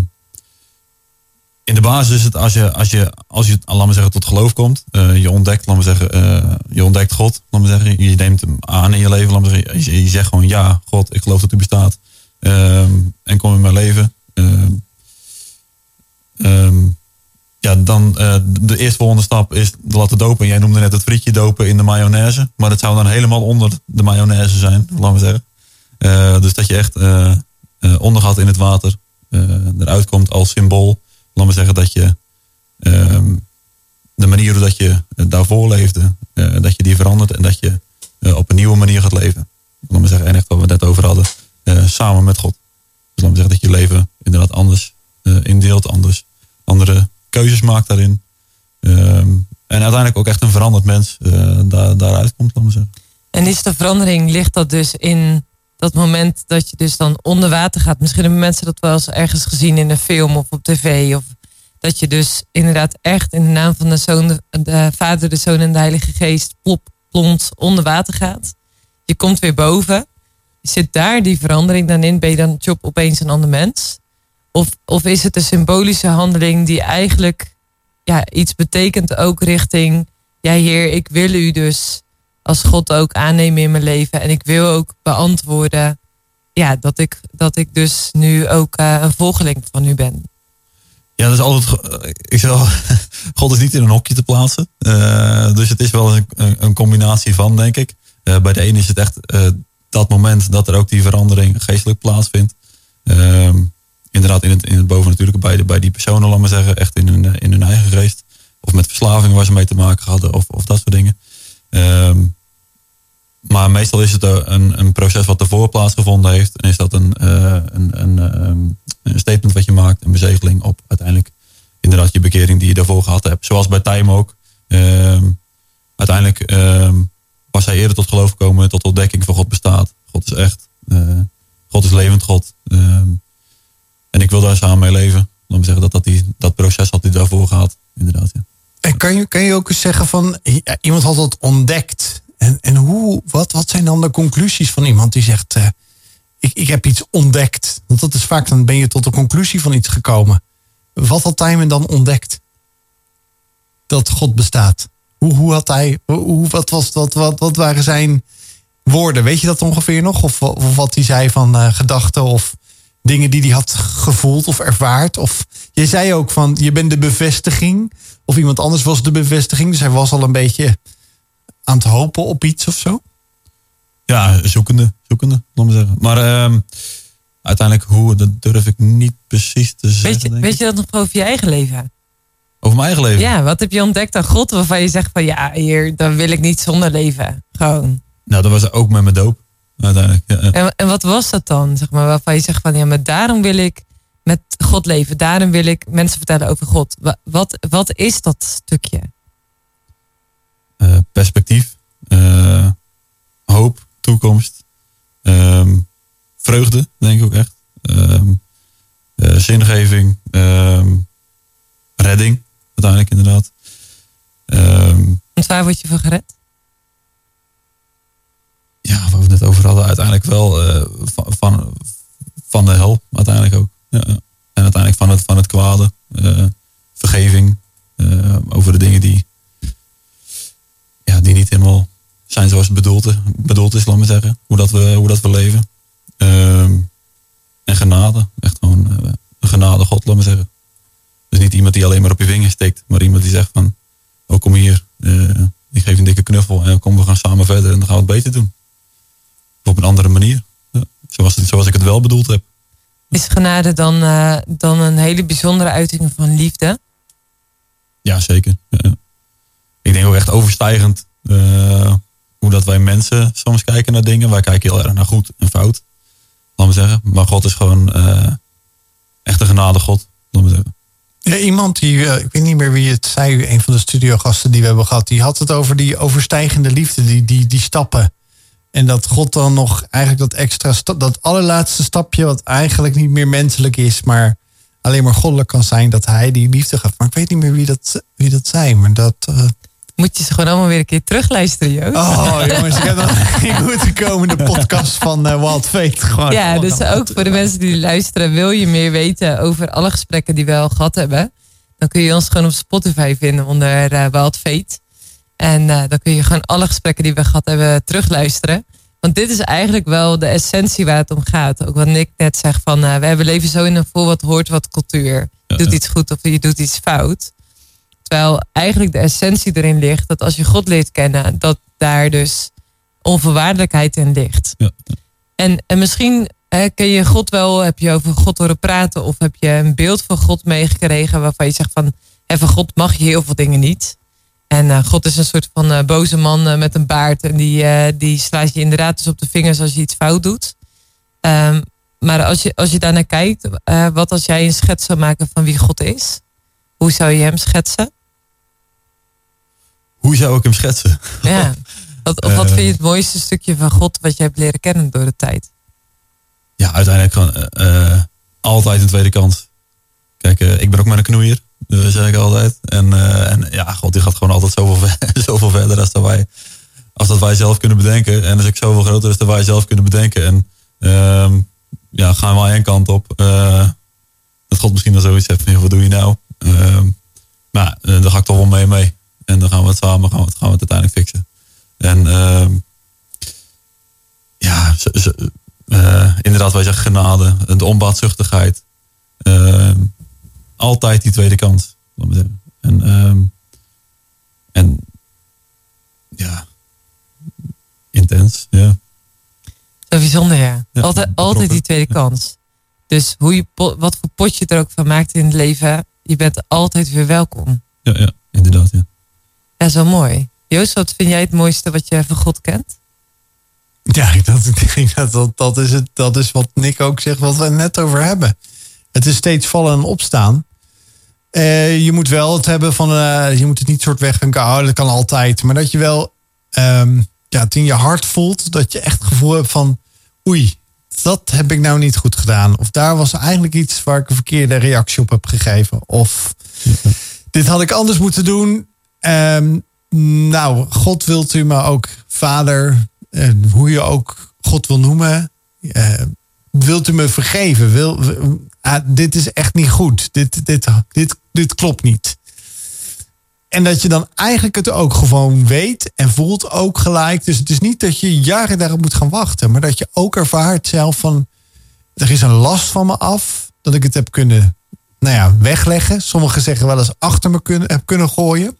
in de basis is het als je, als je, als je laat maar zeggen, tot geloof komt. eh, je ontdekt, laat maar zeggen, eh, je ontdekt God. Laat maar zeggen, je neemt hem aan in je leven. Laat maar zeggen, je, je zegt gewoon ja, God, ik geloof dat u bestaat. Ehm, en kom in mijn leven. Ehm, ehm, ja, dan eh, de eerstvolgende stap is de laten dopen. Jij noemde net het frietje dopen in de mayonaise. Maar dat zou dan helemaal onder de mayonaise zijn, laten we zeggen. Eh, dus dat je echt eh, eh, ondergaat in het water. eruit komt als symbool. Laat me zeggen dat je de manier hoe dat je daarvoor leefde, dat je die verandert en dat je op een nieuwe manier gaat leven. Laat me zeggen, en echt wat we net over hadden, samen met God. Dus me zeggen dat je leven inderdaad anders eh, indeelt, anders, andere keuzes maakt daarin. Ehm, en uiteindelijk ook echt een veranderd mens eh, daar, daaruit komt, me zeggen. En is de verandering, ligt dat dus in dat moment dat je dus dan onder water gaat? Misschien hebben mensen dat wel eens ergens gezien in een film of op tv. Of dat je dus inderdaad echt in de naam van de, zoon, de, de Vader, de Zoon en de Heilige Geest plop, plont onder water gaat. Je komt weer boven. Zit daar die verandering dan in? Ben je dan job opeens een ander mens? Of, of is het een symbolische handeling die eigenlijk ja, iets betekent ook richting... Ja, Heer, ik wil u dus als God ook aannemen in mijn leven. En ik wil ook beantwoorden ja, dat, ik, dat ik dus nu ook eh, een volgeling van u ben. Ja, dat is altijd. ge- Ik God is niet in een hokje te plaatsen. Eh, dus het is wel een, een- combinatie van, denk ik. Eh, bij de ene is het echt eh, dat moment dat er ook die verandering geestelijk plaatsvindt. Ehm, inderdaad, in het, in het boven natuurlijk bij, de, bij die personen, laat maar zeggen, echt in hun, eh, in hun eigen geest. Of met verslaving waar ze mee te maken hadden, of, of dat soort dingen. Ehm, maar meestal is het een, een proces wat ervoor plaatsgevonden heeft. En is dat een, eh, een, een, ehm, een statement wat je maakt, een bezegeling op uiteindelijk inderdaad je bekering die je daarvoor gehad hebt. Zoals bij Time ook. Uiteindelijk was hij eerder tot geloof gekomen, tot ontdekking van God bestaat. God is echt. Eh, God is levend God. Ehm, en ik wil daar samen mee leven. Laat me zeggen dat dat, die, dat proces had daarvoor gehad. Inderdaad, ja. En kan je, kan je ook eens zeggen van ja, iemand had dat ontdekt. En, en hoe, wat, wat zijn dan de conclusies van iemand die zegt: eh, ik, ik heb iets ontdekt? Want dat is vaak dan ben je tot de conclusie van iets gekomen. Wat had Tijmen dan ontdekt? Dat God bestaat. Hoe, hoe had hij, hoe, wat, was, wat, wat, wat waren zijn woorden? Weet je dat ongeveer nog? Of, of wat hij zei van eh, gedachten of dingen die hij had gevoeld of ervaard? Of je zei ook van je bent de bevestiging. Of iemand anders was de bevestiging. Dus hij was al een beetje aan het hopen op iets of zo. Ja, zoekende, zoekende, laat me zeggen. Maar ehm, uiteindelijk hoe, dat durf ik niet precies te zeggen. Weet je, weet ik. je dat nog over je eigen leven? Over mijn eigen leven? Ja, wat heb je ontdekt aan God waarvan je zegt van ja, hier, dan wil ik niet zonder leven. Gewoon. Nou, dat was ook met mijn doop. Uiteindelijk. Ja. En, en wat was dat dan? Zeg maar, waarvan je zegt van ja, maar daarom wil ik met God leven. Daarom wil ik mensen vertellen over God. Wa- Wat, wat is dat stukje? Eh, perspectief, eh, hoop, toekomst, ehm, vreugde, denk ik ook echt. Ehm, eh, zingeving, ehm, redding, uiteindelijk inderdaad. Ehm, Want waar word je van gered? ja, waar we het net over hadden, uiteindelijk wel eh, van, van, van de hel, uiteindelijk ook. Ja, en uiteindelijk van het, van het kwade, eh, vergeving eh, over de dingen die, ja, die niet helemaal zijn zoals het bedoeld, bedoeld is, laat me zeggen. Hoe dat we, hoe dat we leven. Ehm, en genade, echt gewoon een genade God, laat me zeggen. Dus niet iemand die alleen maar op je vinger steekt, maar iemand die zegt van, oh kom hier, eh, ik geef je een dikke knuffel en kom we gaan samen verder en dan gaan we het beter doen. Of op een andere manier. Ja, zoals, het, zoals ik het wel bedoeld heb. Is genade dan, eh, dan een hele bijzondere uiting van liefde? Ja, zeker. Ja. Ik denk ook echt overstijgend eh, hoe dat wij mensen soms kijken naar dingen. Wij kijken heel erg naar goed en fout. Laat me zeggen. Maar God is gewoon echt een genade God. Laat me zeggen. Ja, iemand die, eh, ik weet niet meer wie het zei, een van de studiogasten die we hebben gehad, die had het over die overstijgende liefde, die, die, die stappen. En dat God dan nog eigenlijk dat extra, sta- dat allerlaatste stapje, wat eigenlijk niet meer menselijk is, maar alleen maar goddelijk kan zijn, dat hij die liefde gaf. Maar ik weet niet meer wie dat, wie dat zei, maar dat. eh, Moet je ze gewoon allemaal weer een keer terugluisteren, Joost? Oh jongens, ik heb nog geen goed komen de podcast van eh, Wild Fate. Gewoon, Ja, dus ook voor de mensen die luisteren, wil je meer weten over alle gesprekken die we al gehad hebben, dan kun je ons gewoon op Spotify vinden onder eh Wild Fate. En eh, dan kun je gewoon alle gesprekken die we gehad hebben terugluisteren. Want dit is eigenlijk wel de essentie waar het om gaat. Ook wat Nick net zegt van, eh, we hebben leven zo in een vol wat hoort wat cultuur. Je doet iets goed of je doet iets fout. Terwijl eigenlijk de essentie erin ligt dat als je God leert kennen, dat daar dus onvoorwaardelijkheid in ligt. En, en misschien hè, ken je God wel, heb je over God horen praten of heb je een beeld van God meegekregen waarvan je zegt van, hè, van God mag je heel veel dingen niet. En eh, God is een soort van eh, boze man eh, met een baard en die, die slaat je inderdaad dus op de vingers als je iets fout doet. Ehm, maar als je, als je daarnaar kijkt, wat als jij een schets zou maken van wie God is? Hoe zou je hem schetsen? Hoe zou ik hem schetsen? Ja. Wat, of wat Eh. vind je het mooiste stukje van God wat je hebt leren kennen door de tijd? Ja, uiteindelijk gewoon eh, eh, altijd een tweede kans. Kijk, eh, ik ben ook maar een knoeier. Dat zeg ik altijd. En, eh, en ja, God die gaat gewoon altijd zoveel, ver- zoveel verder als dat, wij, als dat wij zelf kunnen bedenken. En is ook zoveel groter als dat wij zelf kunnen bedenken. En ehm, ja, gaan we aan één kant op. eh, dat God misschien dan zoiets heeft van, wat doe je nou? Ehm maar eh, daar ga ik toch wel mee mee. En dan gaan we het samen, gaan we het, gaan we het uiteindelijk fixen. En ehm, ja, ze- ze- eh, inderdaad, wij zeggen genade, de onbaatzuchtigheid. Ehm, altijd die tweede kans. En, ehm, en ja, intens, ja. Zo bijzonder, ja. Ja, altijd altijd die tweede kans. Dus hoe je wat voor potje je er ook van maakt in het leven, je bent altijd weer welkom. Ja, ja inderdaad, ja. Ja, zo mooi. Joost, wat vind jij het mooiste wat je van God kent? Ja, ik, dat, denk dat, dat, dat, is het, dat is wat Nick ook zegt, wat we het net over hebben. Het is steeds vallen en opstaan. Eh, je moet wel het hebben van, eh, je moet het niet soort wegdenken, oh, dat kan altijd. Maar dat je wel ehm, ja, het in je hart voelt, dat je echt het gevoel hebt van, oei, dat heb ik nou niet goed gedaan. Of daar was eigenlijk iets waar ik een verkeerde reactie op heb gegeven. Of dit had ik anders moeten doen. Ehm, nou, God wilt u me ook vader, eh, hoe je ook God wil noemen. eh, wilt u me vergeven? Wil, ah, dit is echt niet goed. Dit, dit, dit, dit klopt niet. En dat je dan eigenlijk het ook gewoon weet en voelt ook gelijk. Dus het is niet dat je jaren daarop moet gaan wachten. Maar dat je ook ervaart zelf van... Er is een last van me af. Dat ik het heb kunnen nou ja, wegleggen. Sommigen zeggen wel eens achter me kunnen, heb kunnen gooien.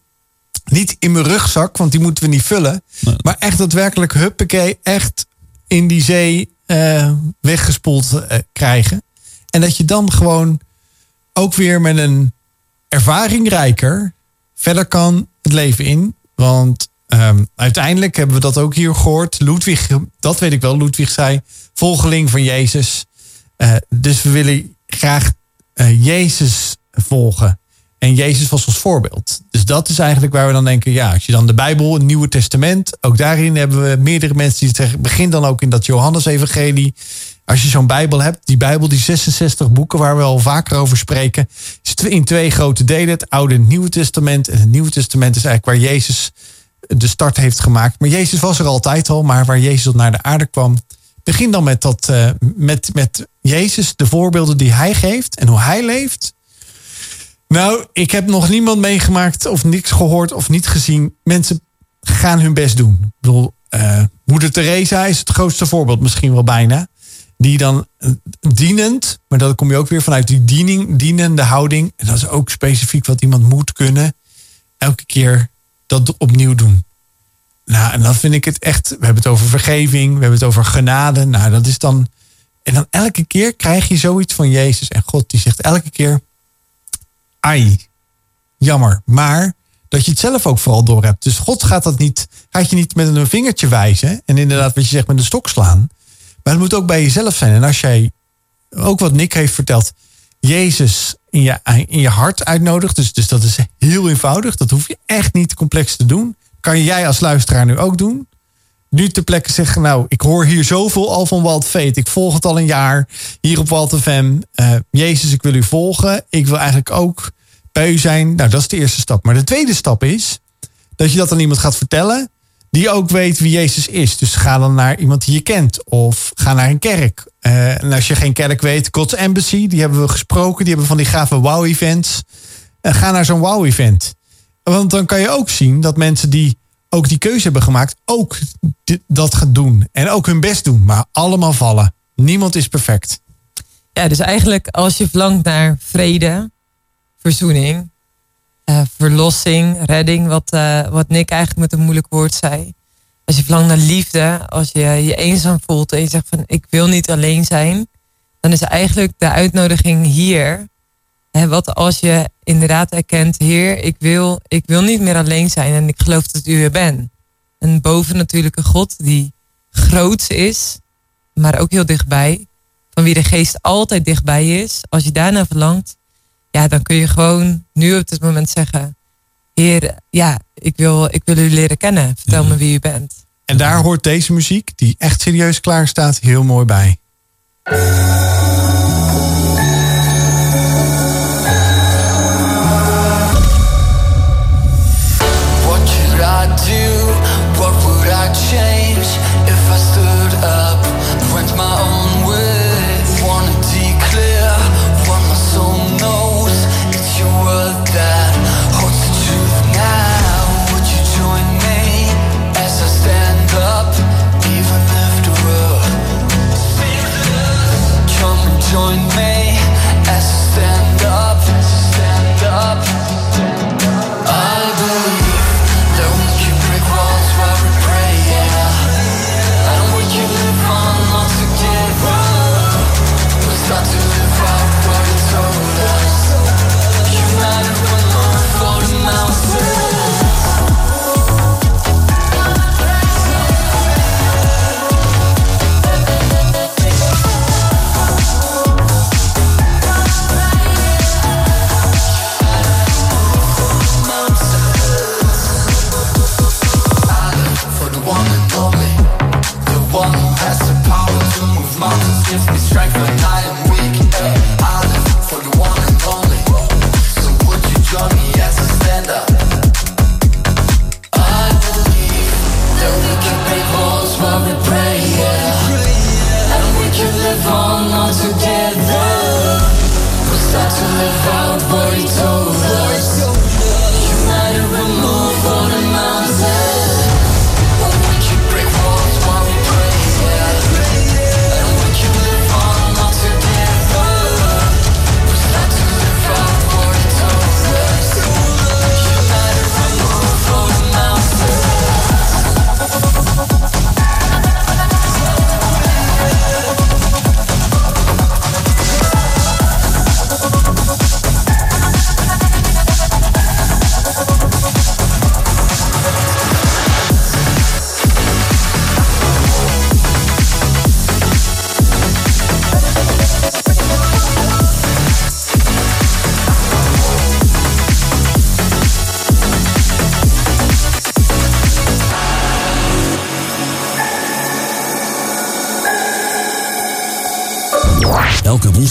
Niet in mijn rugzak, want die moeten we niet vullen. Maar echt daadwerkelijk, huppakee, echt in die zee eh, weggespoeld eh, krijgen. En dat je dan gewoon ook weer met een ervaring rijker verder kan het leven in. Want ehm, uiteindelijk hebben we dat ook hier gehoord. Ludwig, dat weet ik wel, Ludwig zei, volgeling van Jezus. Eh, dus we willen graag Jezus volgen. En Jezus was ons voorbeeld. Dus dat is eigenlijk waar we dan denken, ja, als je dan de Bijbel, het Nieuwe Testament, ook daarin hebben we meerdere mensen die zeggen, begin dan ook in dat Johannes-evangelie. Als je zo'n Bijbel hebt, die Bijbel, die 66 boeken waar we al vaker over spreken, is in twee grote delen, het Oude en het Nieuwe Testament. En het Nieuwe Testament is eigenlijk waar Jezus de start heeft gemaakt. Maar Jezus was er altijd al, maar waar Jezus naar de aarde kwam. Begin dan met, dat, eh, met, met Jezus, de voorbeelden die hij geeft en hoe hij leeft. Nou, ik heb nog niemand meegemaakt of niks gehoord of niet gezien. Mensen gaan hun best doen. Ik bedoel, eh, Moeder Teresa is het grootste voorbeeld misschien wel bijna. Die dan eh, dienend, maar dan kom je ook weer vanuit die diening, dienende houding. En dat is ook specifiek wat iemand moet kunnen. Elke keer dat opnieuw doen. Nou, en dan vind ik het echt. We hebben het over vergeving, we hebben het over genade. Nou, dat is dan. En dan elke keer krijg je zoiets van Jezus. En God die zegt elke keer: Ai, jammer. Maar dat je het zelf ook vooral door hebt. Dus God gaat dat niet, gaat je niet met een vingertje wijzen. En inderdaad, wat je zegt, met een stok slaan. Maar het moet ook bij jezelf zijn. En als jij, ook wat Nick heeft verteld, Jezus in je, in je hart uitnodigt. Dus, dus dat is heel eenvoudig. Dat hoef je echt niet complex te doen. Kan jij als luisteraar nu ook doen. Nu ter plekke zeggen, nou, ik hoor hier zoveel al van Walt Veet. Ik volg het al een jaar hier op Walt FM. Eh, Jezus, ik wil u volgen. Ik wil eigenlijk ook bij u zijn. Nou, dat is de eerste stap. Maar de tweede stap is dat je dat aan iemand gaat vertellen die ook weet wie Jezus is. Dus ga dan naar iemand die je kent. Of ga naar een kerk. Eh, en als je geen kerk weet, God's Embassy, die hebben we gesproken. Die hebben van die gave wow-events. En ga naar zo'n wow-event. Want dan kan je ook zien dat mensen die ook die keuze hebben gemaakt, ook dat gaan doen. En ook hun best doen. Maar allemaal vallen. Niemand is perfect. Ja, dus eigenlijk als je verlangt naar vrede, verzoening, eh, verlossing, redding, wat, eh, wat Nick eigenlijk met een moeilijk woord zei. Als je verlangt naar liefde, als je je eenzaam voelt en je zegt van ik wil niet alleen zijn, dan is eigenlijk de uitnodiging hier. Hè, wat als je inderdaad erkent, Heer, ik wil, ik wil niet meer alleen zijn en ik geloof dat u er bent. Een bovennatuurlijke God die groots is, maar ook heel dichtbij. Van wie de geest altijd dichtbij is. Als je daarna verlangt, ja, dan kun je gewoon nu op dit moment zeggen: Heer, ja, ik wil, ik wil u leren kennen. Vertel me wie u bent. En daar hoort deze muziek, die echt serieus klaar staat, heel mooi bij.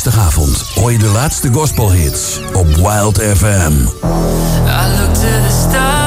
Woensdagavond hoor je de laatste gospelhits op Wild FM. I look to the stars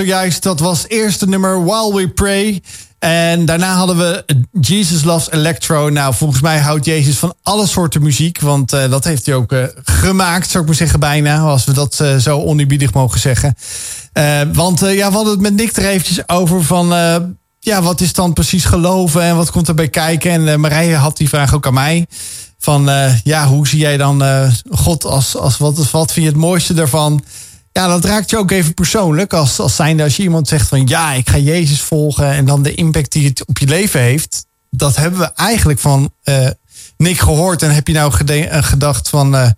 zojuist. Dat was eerste nummer While We Pray. En daarna hadden we Jesus Loves Electro. Nou, volgens mij houdt Jezus van alle soorten muziek. Want eh, dat heeft hij ook eh, gemaakt, zou ik maar zeggen bijna. Als we dat eh, zo oneerbiedig mogen zeggen. Want ja, we hadden het met Nick er eventjes over van... ja, wat is dan precies geloven en wat komt erbij kijken? En Marije had die vraag ook aan mij. Van ja, hoe zie jij dan God als, als wat, wat vind je het mooiste daarvan? Ja, dat raakt je ook even persoonlijk. Als, als zijnde als je iemand zegt van ja, ik ga Jezus volgen. En dan de impact die het op je leven heeft. Dat hebben we eigenlijk van eh, Nick gehoord. En heb je nou eh, gedacht van eh,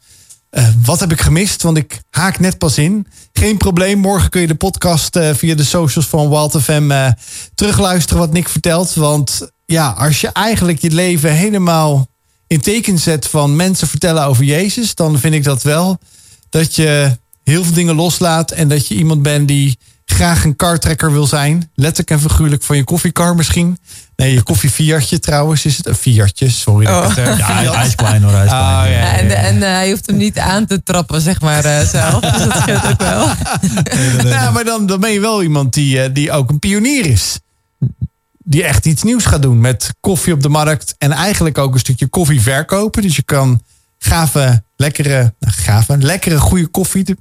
wat heb ik gemist? Want ik haak net pas in. Geen probleem, morgen kun je de podcast via de socials van Wild FM terugluisteren wat Nick vertelt. Want ja, als je eigenlijk je leven helemaal in teken zet van mensen vertellen over Jezus, dan vind ik dat wel dat je heel veel dingen loslaat en dat je iemand bent die graag een kartrekker wil zijn. Letterlijk en figuurlijk van je koffiekar misschien. Nee, je koffieviatje trouwens is het. Een Fiatje, sorry. dat ik het, eh, Ja, hij, is klein hoor, hij is klein. Ah, ja, ja, En, ja. en eh, hij hoeft hem niet aan te trappen, zeg maar, eh, zelf. Dus dat scheelt ook wel. Nou, maar dan, dan ben je wel iemand die, eh, die ook een pionier is. Die echt iets nieuws gaat doen met koffie op de markt. En eigenlijk ook een stukje koffie verkopen. Dus je kan gave, lekkere, nou, gave, lekkere, goede koffie.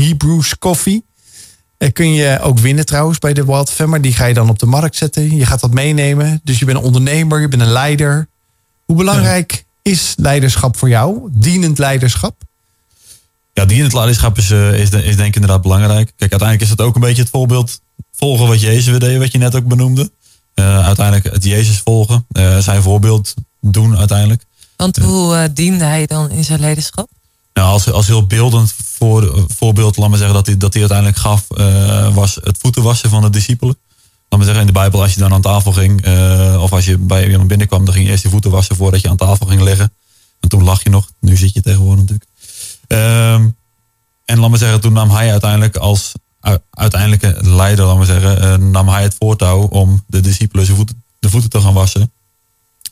Hebrews koffie. Eh, kun je ook winnen trouwens bij de Wild. Maar die ga je dan op de markt zetten. Je gaat dat meenemen. Dus je bent een ondernemer, je bent een leider. Hoe belangrijk is leiderschap voor jou? Dienend leiderschap? Ja, dienend leiderschap is, eh, is, de- is denk ik inderdaad belangrijk. Kijk, uiteindelijk is het ook een beetje het voorbeeld volgen wat Jezus weer deed, wat je net ook benoemde. Eh, uiteindelijk het Jezus volgen, eh, zijn voorbeeld doen uiteindelijk. Want hoe diende hij dan in zijn leiderschap? Nou, als, als heel beeldend voor, voorbeeld, laat maar zeggen, dat hij, dat hij uiteindelijk gaf, eh, was het voeten wassen van de discipelen. Laat maar zeggen, in de Bijbel, als je dan aan tafel ging, eh, of als je bij iemand binnenkwam, dan ging je eerst je voeten wassen voordat je aan tafel ging liggen. En toen lag je nog, nu zit je tegenwoordig natuurlijk. Ehm, en laat maar zeggen, toen nam hij uiteindelijk als uiteindelijke leider, laten we zeggen, eh, nam hij het voortouw om de discipelen zijn voeten, de voeten te gaan wassen.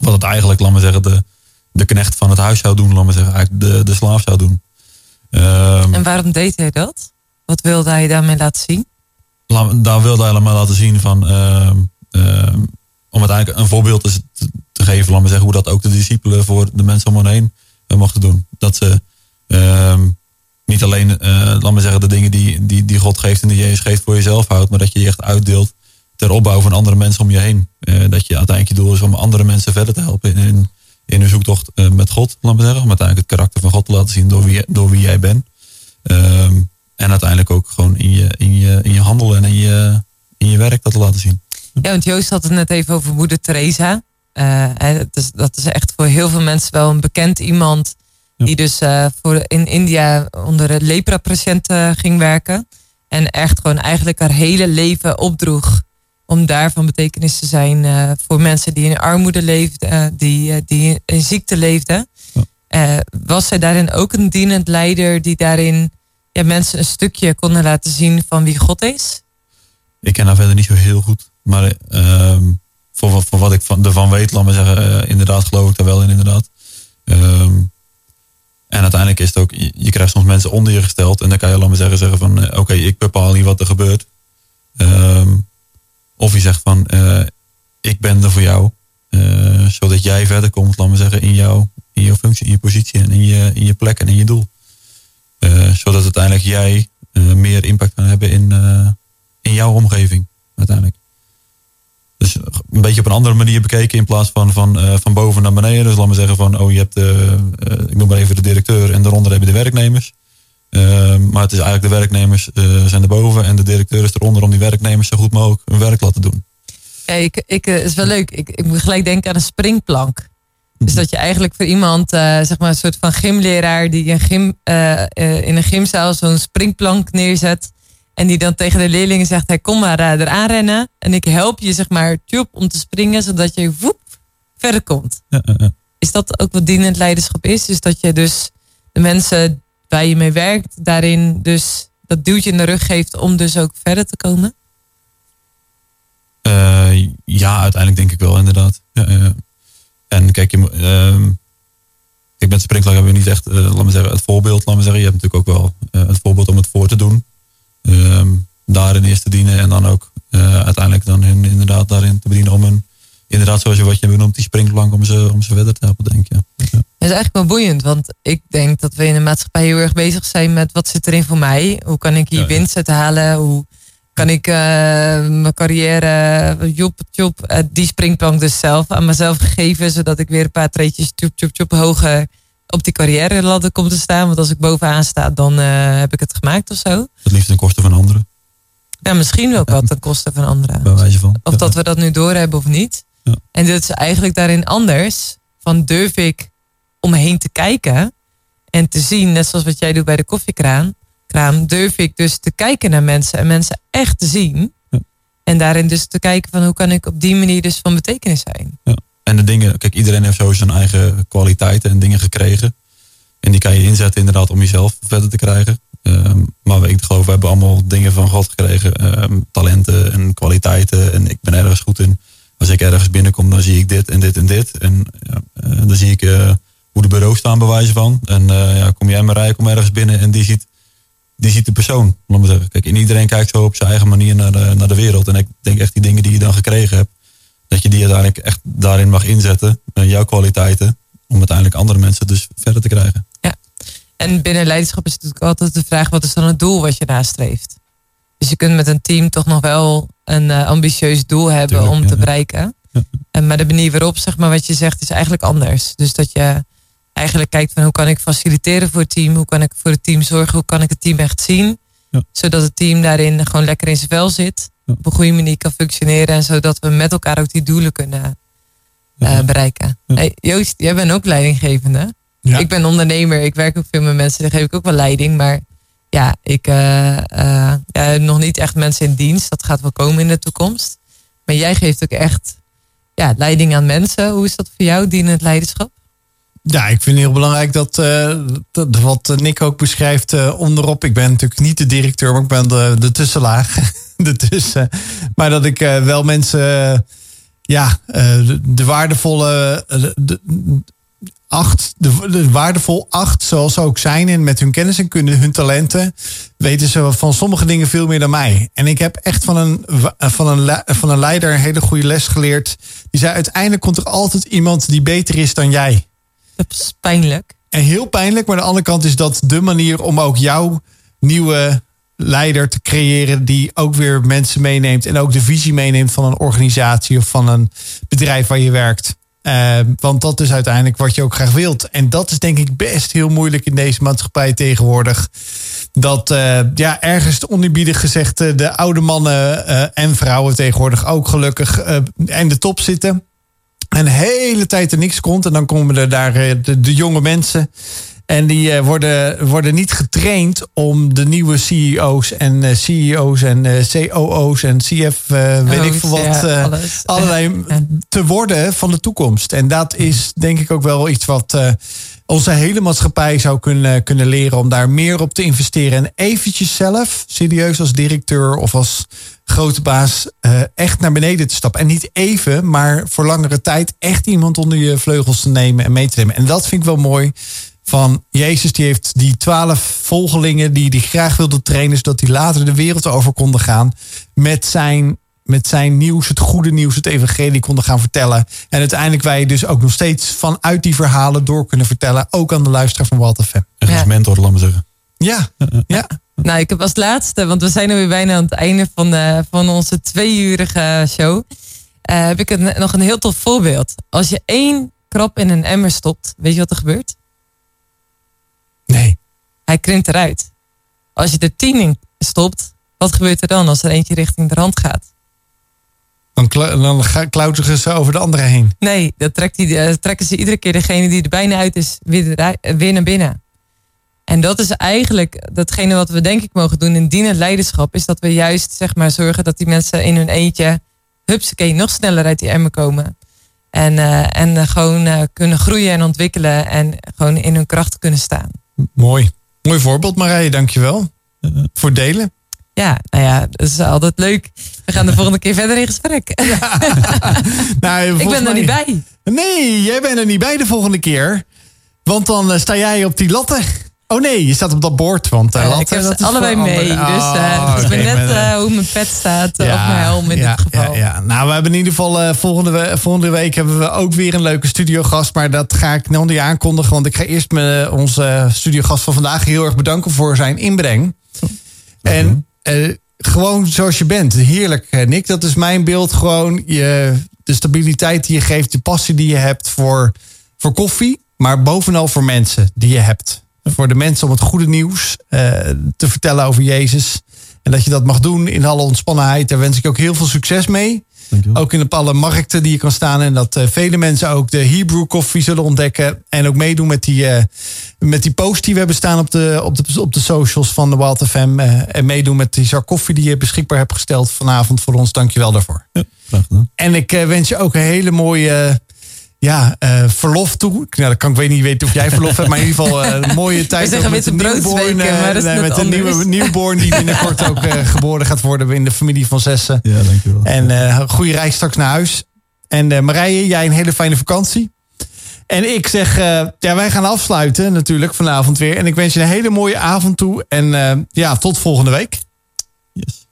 Wat het eigenlijk, laten we zeggen, de, de knecht van het huis zou doen, laten we zeggen, eigenlijk de, de slaaf zou doen. Ehm, En waarom deed hij dat? Wat wilde hij daarmee laten zien? laat- daar wilde hij helemaal laten zien van, ehm, ehm, om uiteindelijk een voorbeeld te, te- geven, laten we zeggen, hoe dat ook de discipelen voor de mensen om hen heen eh, mochten doen. Dat ze niet alleen, eh laten we zeggen, de dingen die, die, die God geeft en die Jezus geeft voor jezelf houdt, maar dat je die echt uitdeelt ter opbouw van andere mensen om je heen. Eh, dat je uiteindelijk je doel is om andere mensen verder te helpen in, in, in hun zoektocht eh, met God, laten we zeggen. Om uiteindelijk het karakter van God te laten zien door wie, door wie jij bent. Ehm, en uiteindelijk ook gewoon in je, in je, in je handel en in je, in je werk dat te laten zien. Ja, want Joost had het net even over moeder Teresa. Eh, dat, is, dat is echt voor heel veel mensen wel een bekend iemand. Die dus eh, voor in India onder de lepra-patiënten ging werken. En echt gewoon eigenlijk haar hele leven opdroeg. Om daar van betekenis te zijn eh, voor mensen die in armoede leefden. eh, die, eh, die in ziekte leefden. Was zij daarin ook een dienend leider die daarin ja, mensen een stukje konden laten zien van wie God is? Ik ken haar verder niet zo heel goed. Maar ehm, voor, voor wat ik van, ervan weet, laat maar zeggen, inderdaad geloof ik daar wel in, inderdaad. Ehm, en uiteindelijk is het ook, je, je krijgt soms mensen onder je gesteld. En dan kan je, maar zeggen, zeggen van, oké, ik bepaal niet wat er gebeurt. Ehm, of je zegt van, eh, ik ben er voor jou. eh, zodat jij verder komt, laat maar zeggen, in, jou, in jouw functie, in je positie en in je, in je plek en in je doel. Eh, zodat uiteindelijk jij meer impact kan hebben in, in jouw omgeving uiteindelijk. Dus een beetje op een andere manier bekeken in plaats van van, van boven naar beneden. Dus laat me zeggen van, oh je hebt, de, ik noem maar even de directeur en daaronder heb je de werknemers. Eh, maar het is eigenlijk de werknemers eh, zijn erboven en de directeur is eronder om die werknemers zo goed mogelijk hun werk laten doen. Ja, ik, ik, eh, is wel leuk. Ik, ik moet gelijk denken aan een springplank. Dus dat je eigenlijk voor iemand, eh, zeg maar een soort van gymleraar die een gym, in een gymzaal zo'n springplank neerzet. En die dan tegen de leerlingen zegt, hey, kom maar eraan rennen. En ik help je zeg maar tjoep, om te springen, zodat je woep, verder komt. Ja, ja, ja. Is dat ook wat dienend leiderschap is? Dus dat je dus de mensen waar je mee werkt, daarin dus dat duwtje in de rug geeft om dus ook verder te komen? Eh, ja, uiteindelijk denk ik wel, inderdaad. En kijk, je, moet, ehm, kijk, met sprinkler hebben we niet echt, eh, laat me zeggen, het voorbeeld. Laat me zeggen, je hebt natuurlijk ook wel eh, het voorbeeld om het voor te doen. Ehm, daarin eerst te dienen en dan ook uiteindelijk dan inderdaad daarin te bedienen om hun, inderdaad zoals je wat je benoemt, die springplank om ze, om ze verder te helpen, denk. Ja. Dat is eigenlijk wel boeiend, want ik denk dat we in de maatschappij heel erg bezig zijn met wat zit erin voor mij? Hoe kan ik hier Ja, winst uit halen? Hoe kan ik eh, mijn carrière, job, job, eh, die springplank dus zelf aan mezelf geven, zodat ik weer een paar treetjes tjoep, tjoep, tjoep hoger op die carrière ladder kom te staan. Want als ik bovenaan sta, dan eh, heb ik het gemaakt of zo. Het liefst ten koste van anderen, Ja, misschien ook wat ten koste van anderen. bij wijze van. Of dat we dat nu doorhebben of niet. Ja. En dit is eigenlijk daarin anders. Van durf ik om me heen te kijken en te zien, net zoals wat jij doet bij de koffiekraam, kraam, durf ik dus te kijken naar mensen en mensen echt te zien. Ja. En daarin dus te kijken van hoe kan ik op die manier dus van betekenis zijn. Ja. En de dingen, kijk, iedereen heeft zo zijn eigen kwaliteiten en dingen gekregen. En die kan je inzetten inderdaad om jezelf verder te krijgen. Ehm, maar ik geloof, we hebben allemaal dingen van God gekregen. ehm, talenten en kwaliteiten. En ik ben ergens goed in. Als ik ergens binnenkom, dan zie ik dit en dit en dit. En ja, eh, dan zie ik eh, hoe de bureaus staan bij wijze van. En eh, ja, kom jij maar rij, kom ergens binnen en die ziet, die ziet de persoon. Kijk, en iedereen kijkt zo op zijn eigen manier naar de, naar de wereld. En ik denk echt die dingen die je dan gekregen hebt dat je die uiteindelijk echt daarin mag inzetten, jouw kwaliteiten, om uiteindelijk andere mensen dus verder te krijgen. En binnen leiderschap is natuurlijk altijd de vraag: wat is dan het doel wat je nastreeft? Dus je kunt met een team toch nog wel een eh, ambitieus doel hebben Tuurlijk, om ja, te ja. bereiken. En maar de manier waarop, zeg maar, wat je zegt, is eigenlijk anders. Dus dat je eigenlijk kijkt van hoe kan ik faciliteren voor het team? Hoe kan ik voor het team zorgen? Hoe kan ik het team echt zien? Ja. Zodat het team daarin gewoon lekker in zijn vel zit. Ja. Op een goede manier kan functioneren. En zodat we met elkaar ook die doelen kunnen eh, Ja. bereiken. Ja. Hey, Joost, jij bent ook leidinggevende. Ja. Ik ben ondernemer. Ik werk ook veel met mensen. Daar geef ik ook wel leiding. Maar ja, ik eh, eh, nog niet echt mensen in dienst. Dat gaat wel komen in de toekomst. Maar jij geeft ook echt ja, leiding aan mensen. Hoe is dat voor jou, dienend leiderschap? Ja, ik vind het heel belangrijk dat, eh, dat wat Nick ook beschrijft onderop. Ik ben natuurlijk niet de directeur, maar ik ben de, de tussenlaag. de tussen. Maar dat ik wel mensen, ja, de, de waardevolle, de, de- acht, de, de waardevol acht, zoals ze ook zijn. En met hun kennis en kunnen, hun talenten, weten ze van sommige dingen veel meer dan mij. En ik heb echt van een, van een, van een leider een hele goede les geleerd. Die zei, uiteindelijk komt er altijd iemand die beter is dan jij. Dat is pijnlijk. En heel pijnlijk, maar aan de andere kant is dat de manier om ook jouw nieuwe leider te creëren. Die ook weer mensen meeneemt en ook de visie meeneemt van een organisatie of van een bedrijf waar je werkt. Eh, want dat is uiteindelijk wat je ook graag wilt. En dat is denk ik best heel moeilijk in deze maatschappij tegenwoordig. Dat eh, ja, ergens oneerbiedig gezegd eh, de oude mannen en vrouwen tegenwoordig ook gelukkig aan de top zitten. En de hele tijd er niks komt. En dan komen er daar de jonge mensen. En die eh, worden, worden niet getraind om de nieuwe CEO's en eh, CEO's en eh, COO's en CF, weet ik veel wat, ja, allerlei te worden van de toekomst. En dat is denk ik ook wel iets wat onze hele maatschappij zou kunnen, kunnen leren om daar meer op te investeren. En eventjes zelf, serieus als directeur of als grote baas, echt naar beneden te stappen. En niet even, maar voor langere tijd echt iemand onder je vleugels te nemen en mee te nemen. En dat vind ik wel mooi. Van Jezus, die heeft die twaalf volgelingen die die graag wilde trainen, zodat die later de wereld over konden gaan. Met zijn, met zijn nieuws, het goede nieuws, het evangelie konden gaan vertellen. En uiteindelijk wij dus ook nog steeds vanuit die verhalen door kunnen vertellen. Ook aan de luisteraar van Walter Fem. Als Ja. mentor, laat maar zeggen. Ja, ja. Nou, ik heb als laatste, want we zijn nu weer bijna aan het einde van, de, van onze tweeurige show. eh, heb ik een, nog een heel tof voorbeeld. Als je één krap in een emmer stopt, weet je wat er gebeurt? Nee. Hij krimpt eruit. Als je er tien in stopt, wat gebeurt er dan als er eentje richting de rand gaat? Dan, dan klauteren ze over de andere heen. Nee, dat trekt die, eh, trekken ze iedere keer degene die er bijna uit is weer, eh, weer naar binnen. En dat is eigenlijk datgene wat we denk ik mogen doen in dienend leiderschap. Is dat we juist zeg maar zorgen dat die mensen in hun eentje, hupsakee, nog sneller uit die emmer komen. En, eh, en gewoon kunnen groeien en ontwikkelen en gewoon in hun kracht kunnen staan. Mooi. Mooi voorbeeld, Marije. Dankjewel. Voor het delen. Ja, nou ja, dat is altijd leuk. We gaan de volgende keer verder in gesprek. Nou, ik ben er mij- niet bij. Nee, jij bent er niet bij de volgende keer. Want dan eh, sta jij op die latten. Oh nee, je staat op dat bord. Want eh, Eh, ik heb dat ze is allebei mee. Dus eh Oh, het is net hoe mijn pet staat. of mijn helm in ja, dit geval. Ja, ja. Nou, we hebben in ieder geval eh, volgende, volgende week hebben we ook weer een leuke studiogast. Maar dat ga ik nog niet aankondigen. Want ik ga eerst me, onze studiogast van vandaag heel erg bedanken voor zijn inbreng. En eh, gewoon zoals je bent. Heerlijk, eh, Nick. Dat is mijn beeld. Gewoon je, de stabiliteit die je geeft. De passie die je hebt voor, voor koffie. Maar bovenal voor mensen die je hebt. Voor de mensen om het goede nieuws eh, te vertellen over Jezus. En dat je dat mag doen in alle ontspannenheid. Daar wens ik ook heel veel succes mee. Ook in op alle markten die je kan staan. En dat eh, vele mensen ook de Hebrew koffie zullen ontdekken. En ook meedoen met die, eh, met die post die we hebben staan op de, op de, op de socials van de Wild FM. en meedoen met die zak koffie die je beschikbaar hebt gesteld vanavond voor ons. Dankjewel daarvoor. Gedaan. En ik wens je ook een hele mooie ja, eh, verlof toe. Nou, dat kan ik weet niet weten of jij verlof hebt, maar in ieder geval eh, een mooie tijd. ook met newborn, broodsweken, eh, met de nieuwe newborn die binnenkort ook eh, geboren gaat worden in de familie van Zessen. Ja, dankjewel. En eh goede reis straks naar huis. En eh, Marije, jij een hele fijne vakantie. En ik zeg, eh, ja, wij gaan afsluiten natuurlijk vanavond weer. En ik wens je een hele mooie avond toe. En eh, ja, tot volgende week. Yes.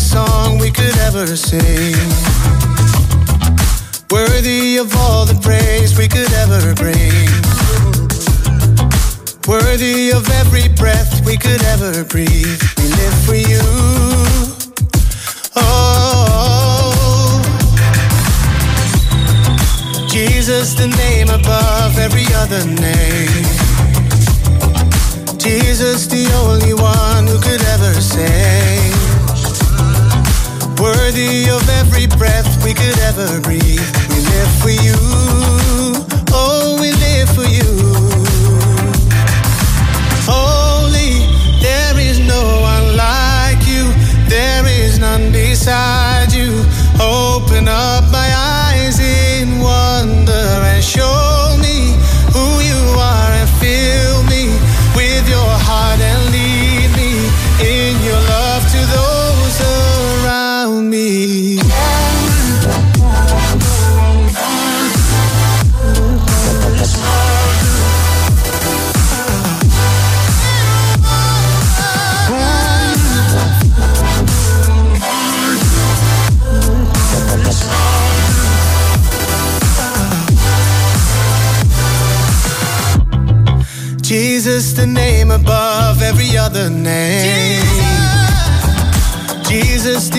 Song we could ever sing. Worthy of all the praise we could ever bring. Worthy of every breath we could ever breathe. We live for you. Oh, Jesus, the name above every other name. Jesus, the only one who could ever save worthy of every breath we could ever breathe. We live for you, oh, we live for you. Holy, there is no one like you, there is none beside you. Open up my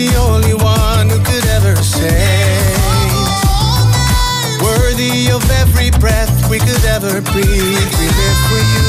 the only one who could ever save. Worthy of every breath we could ever breathe. We live for you.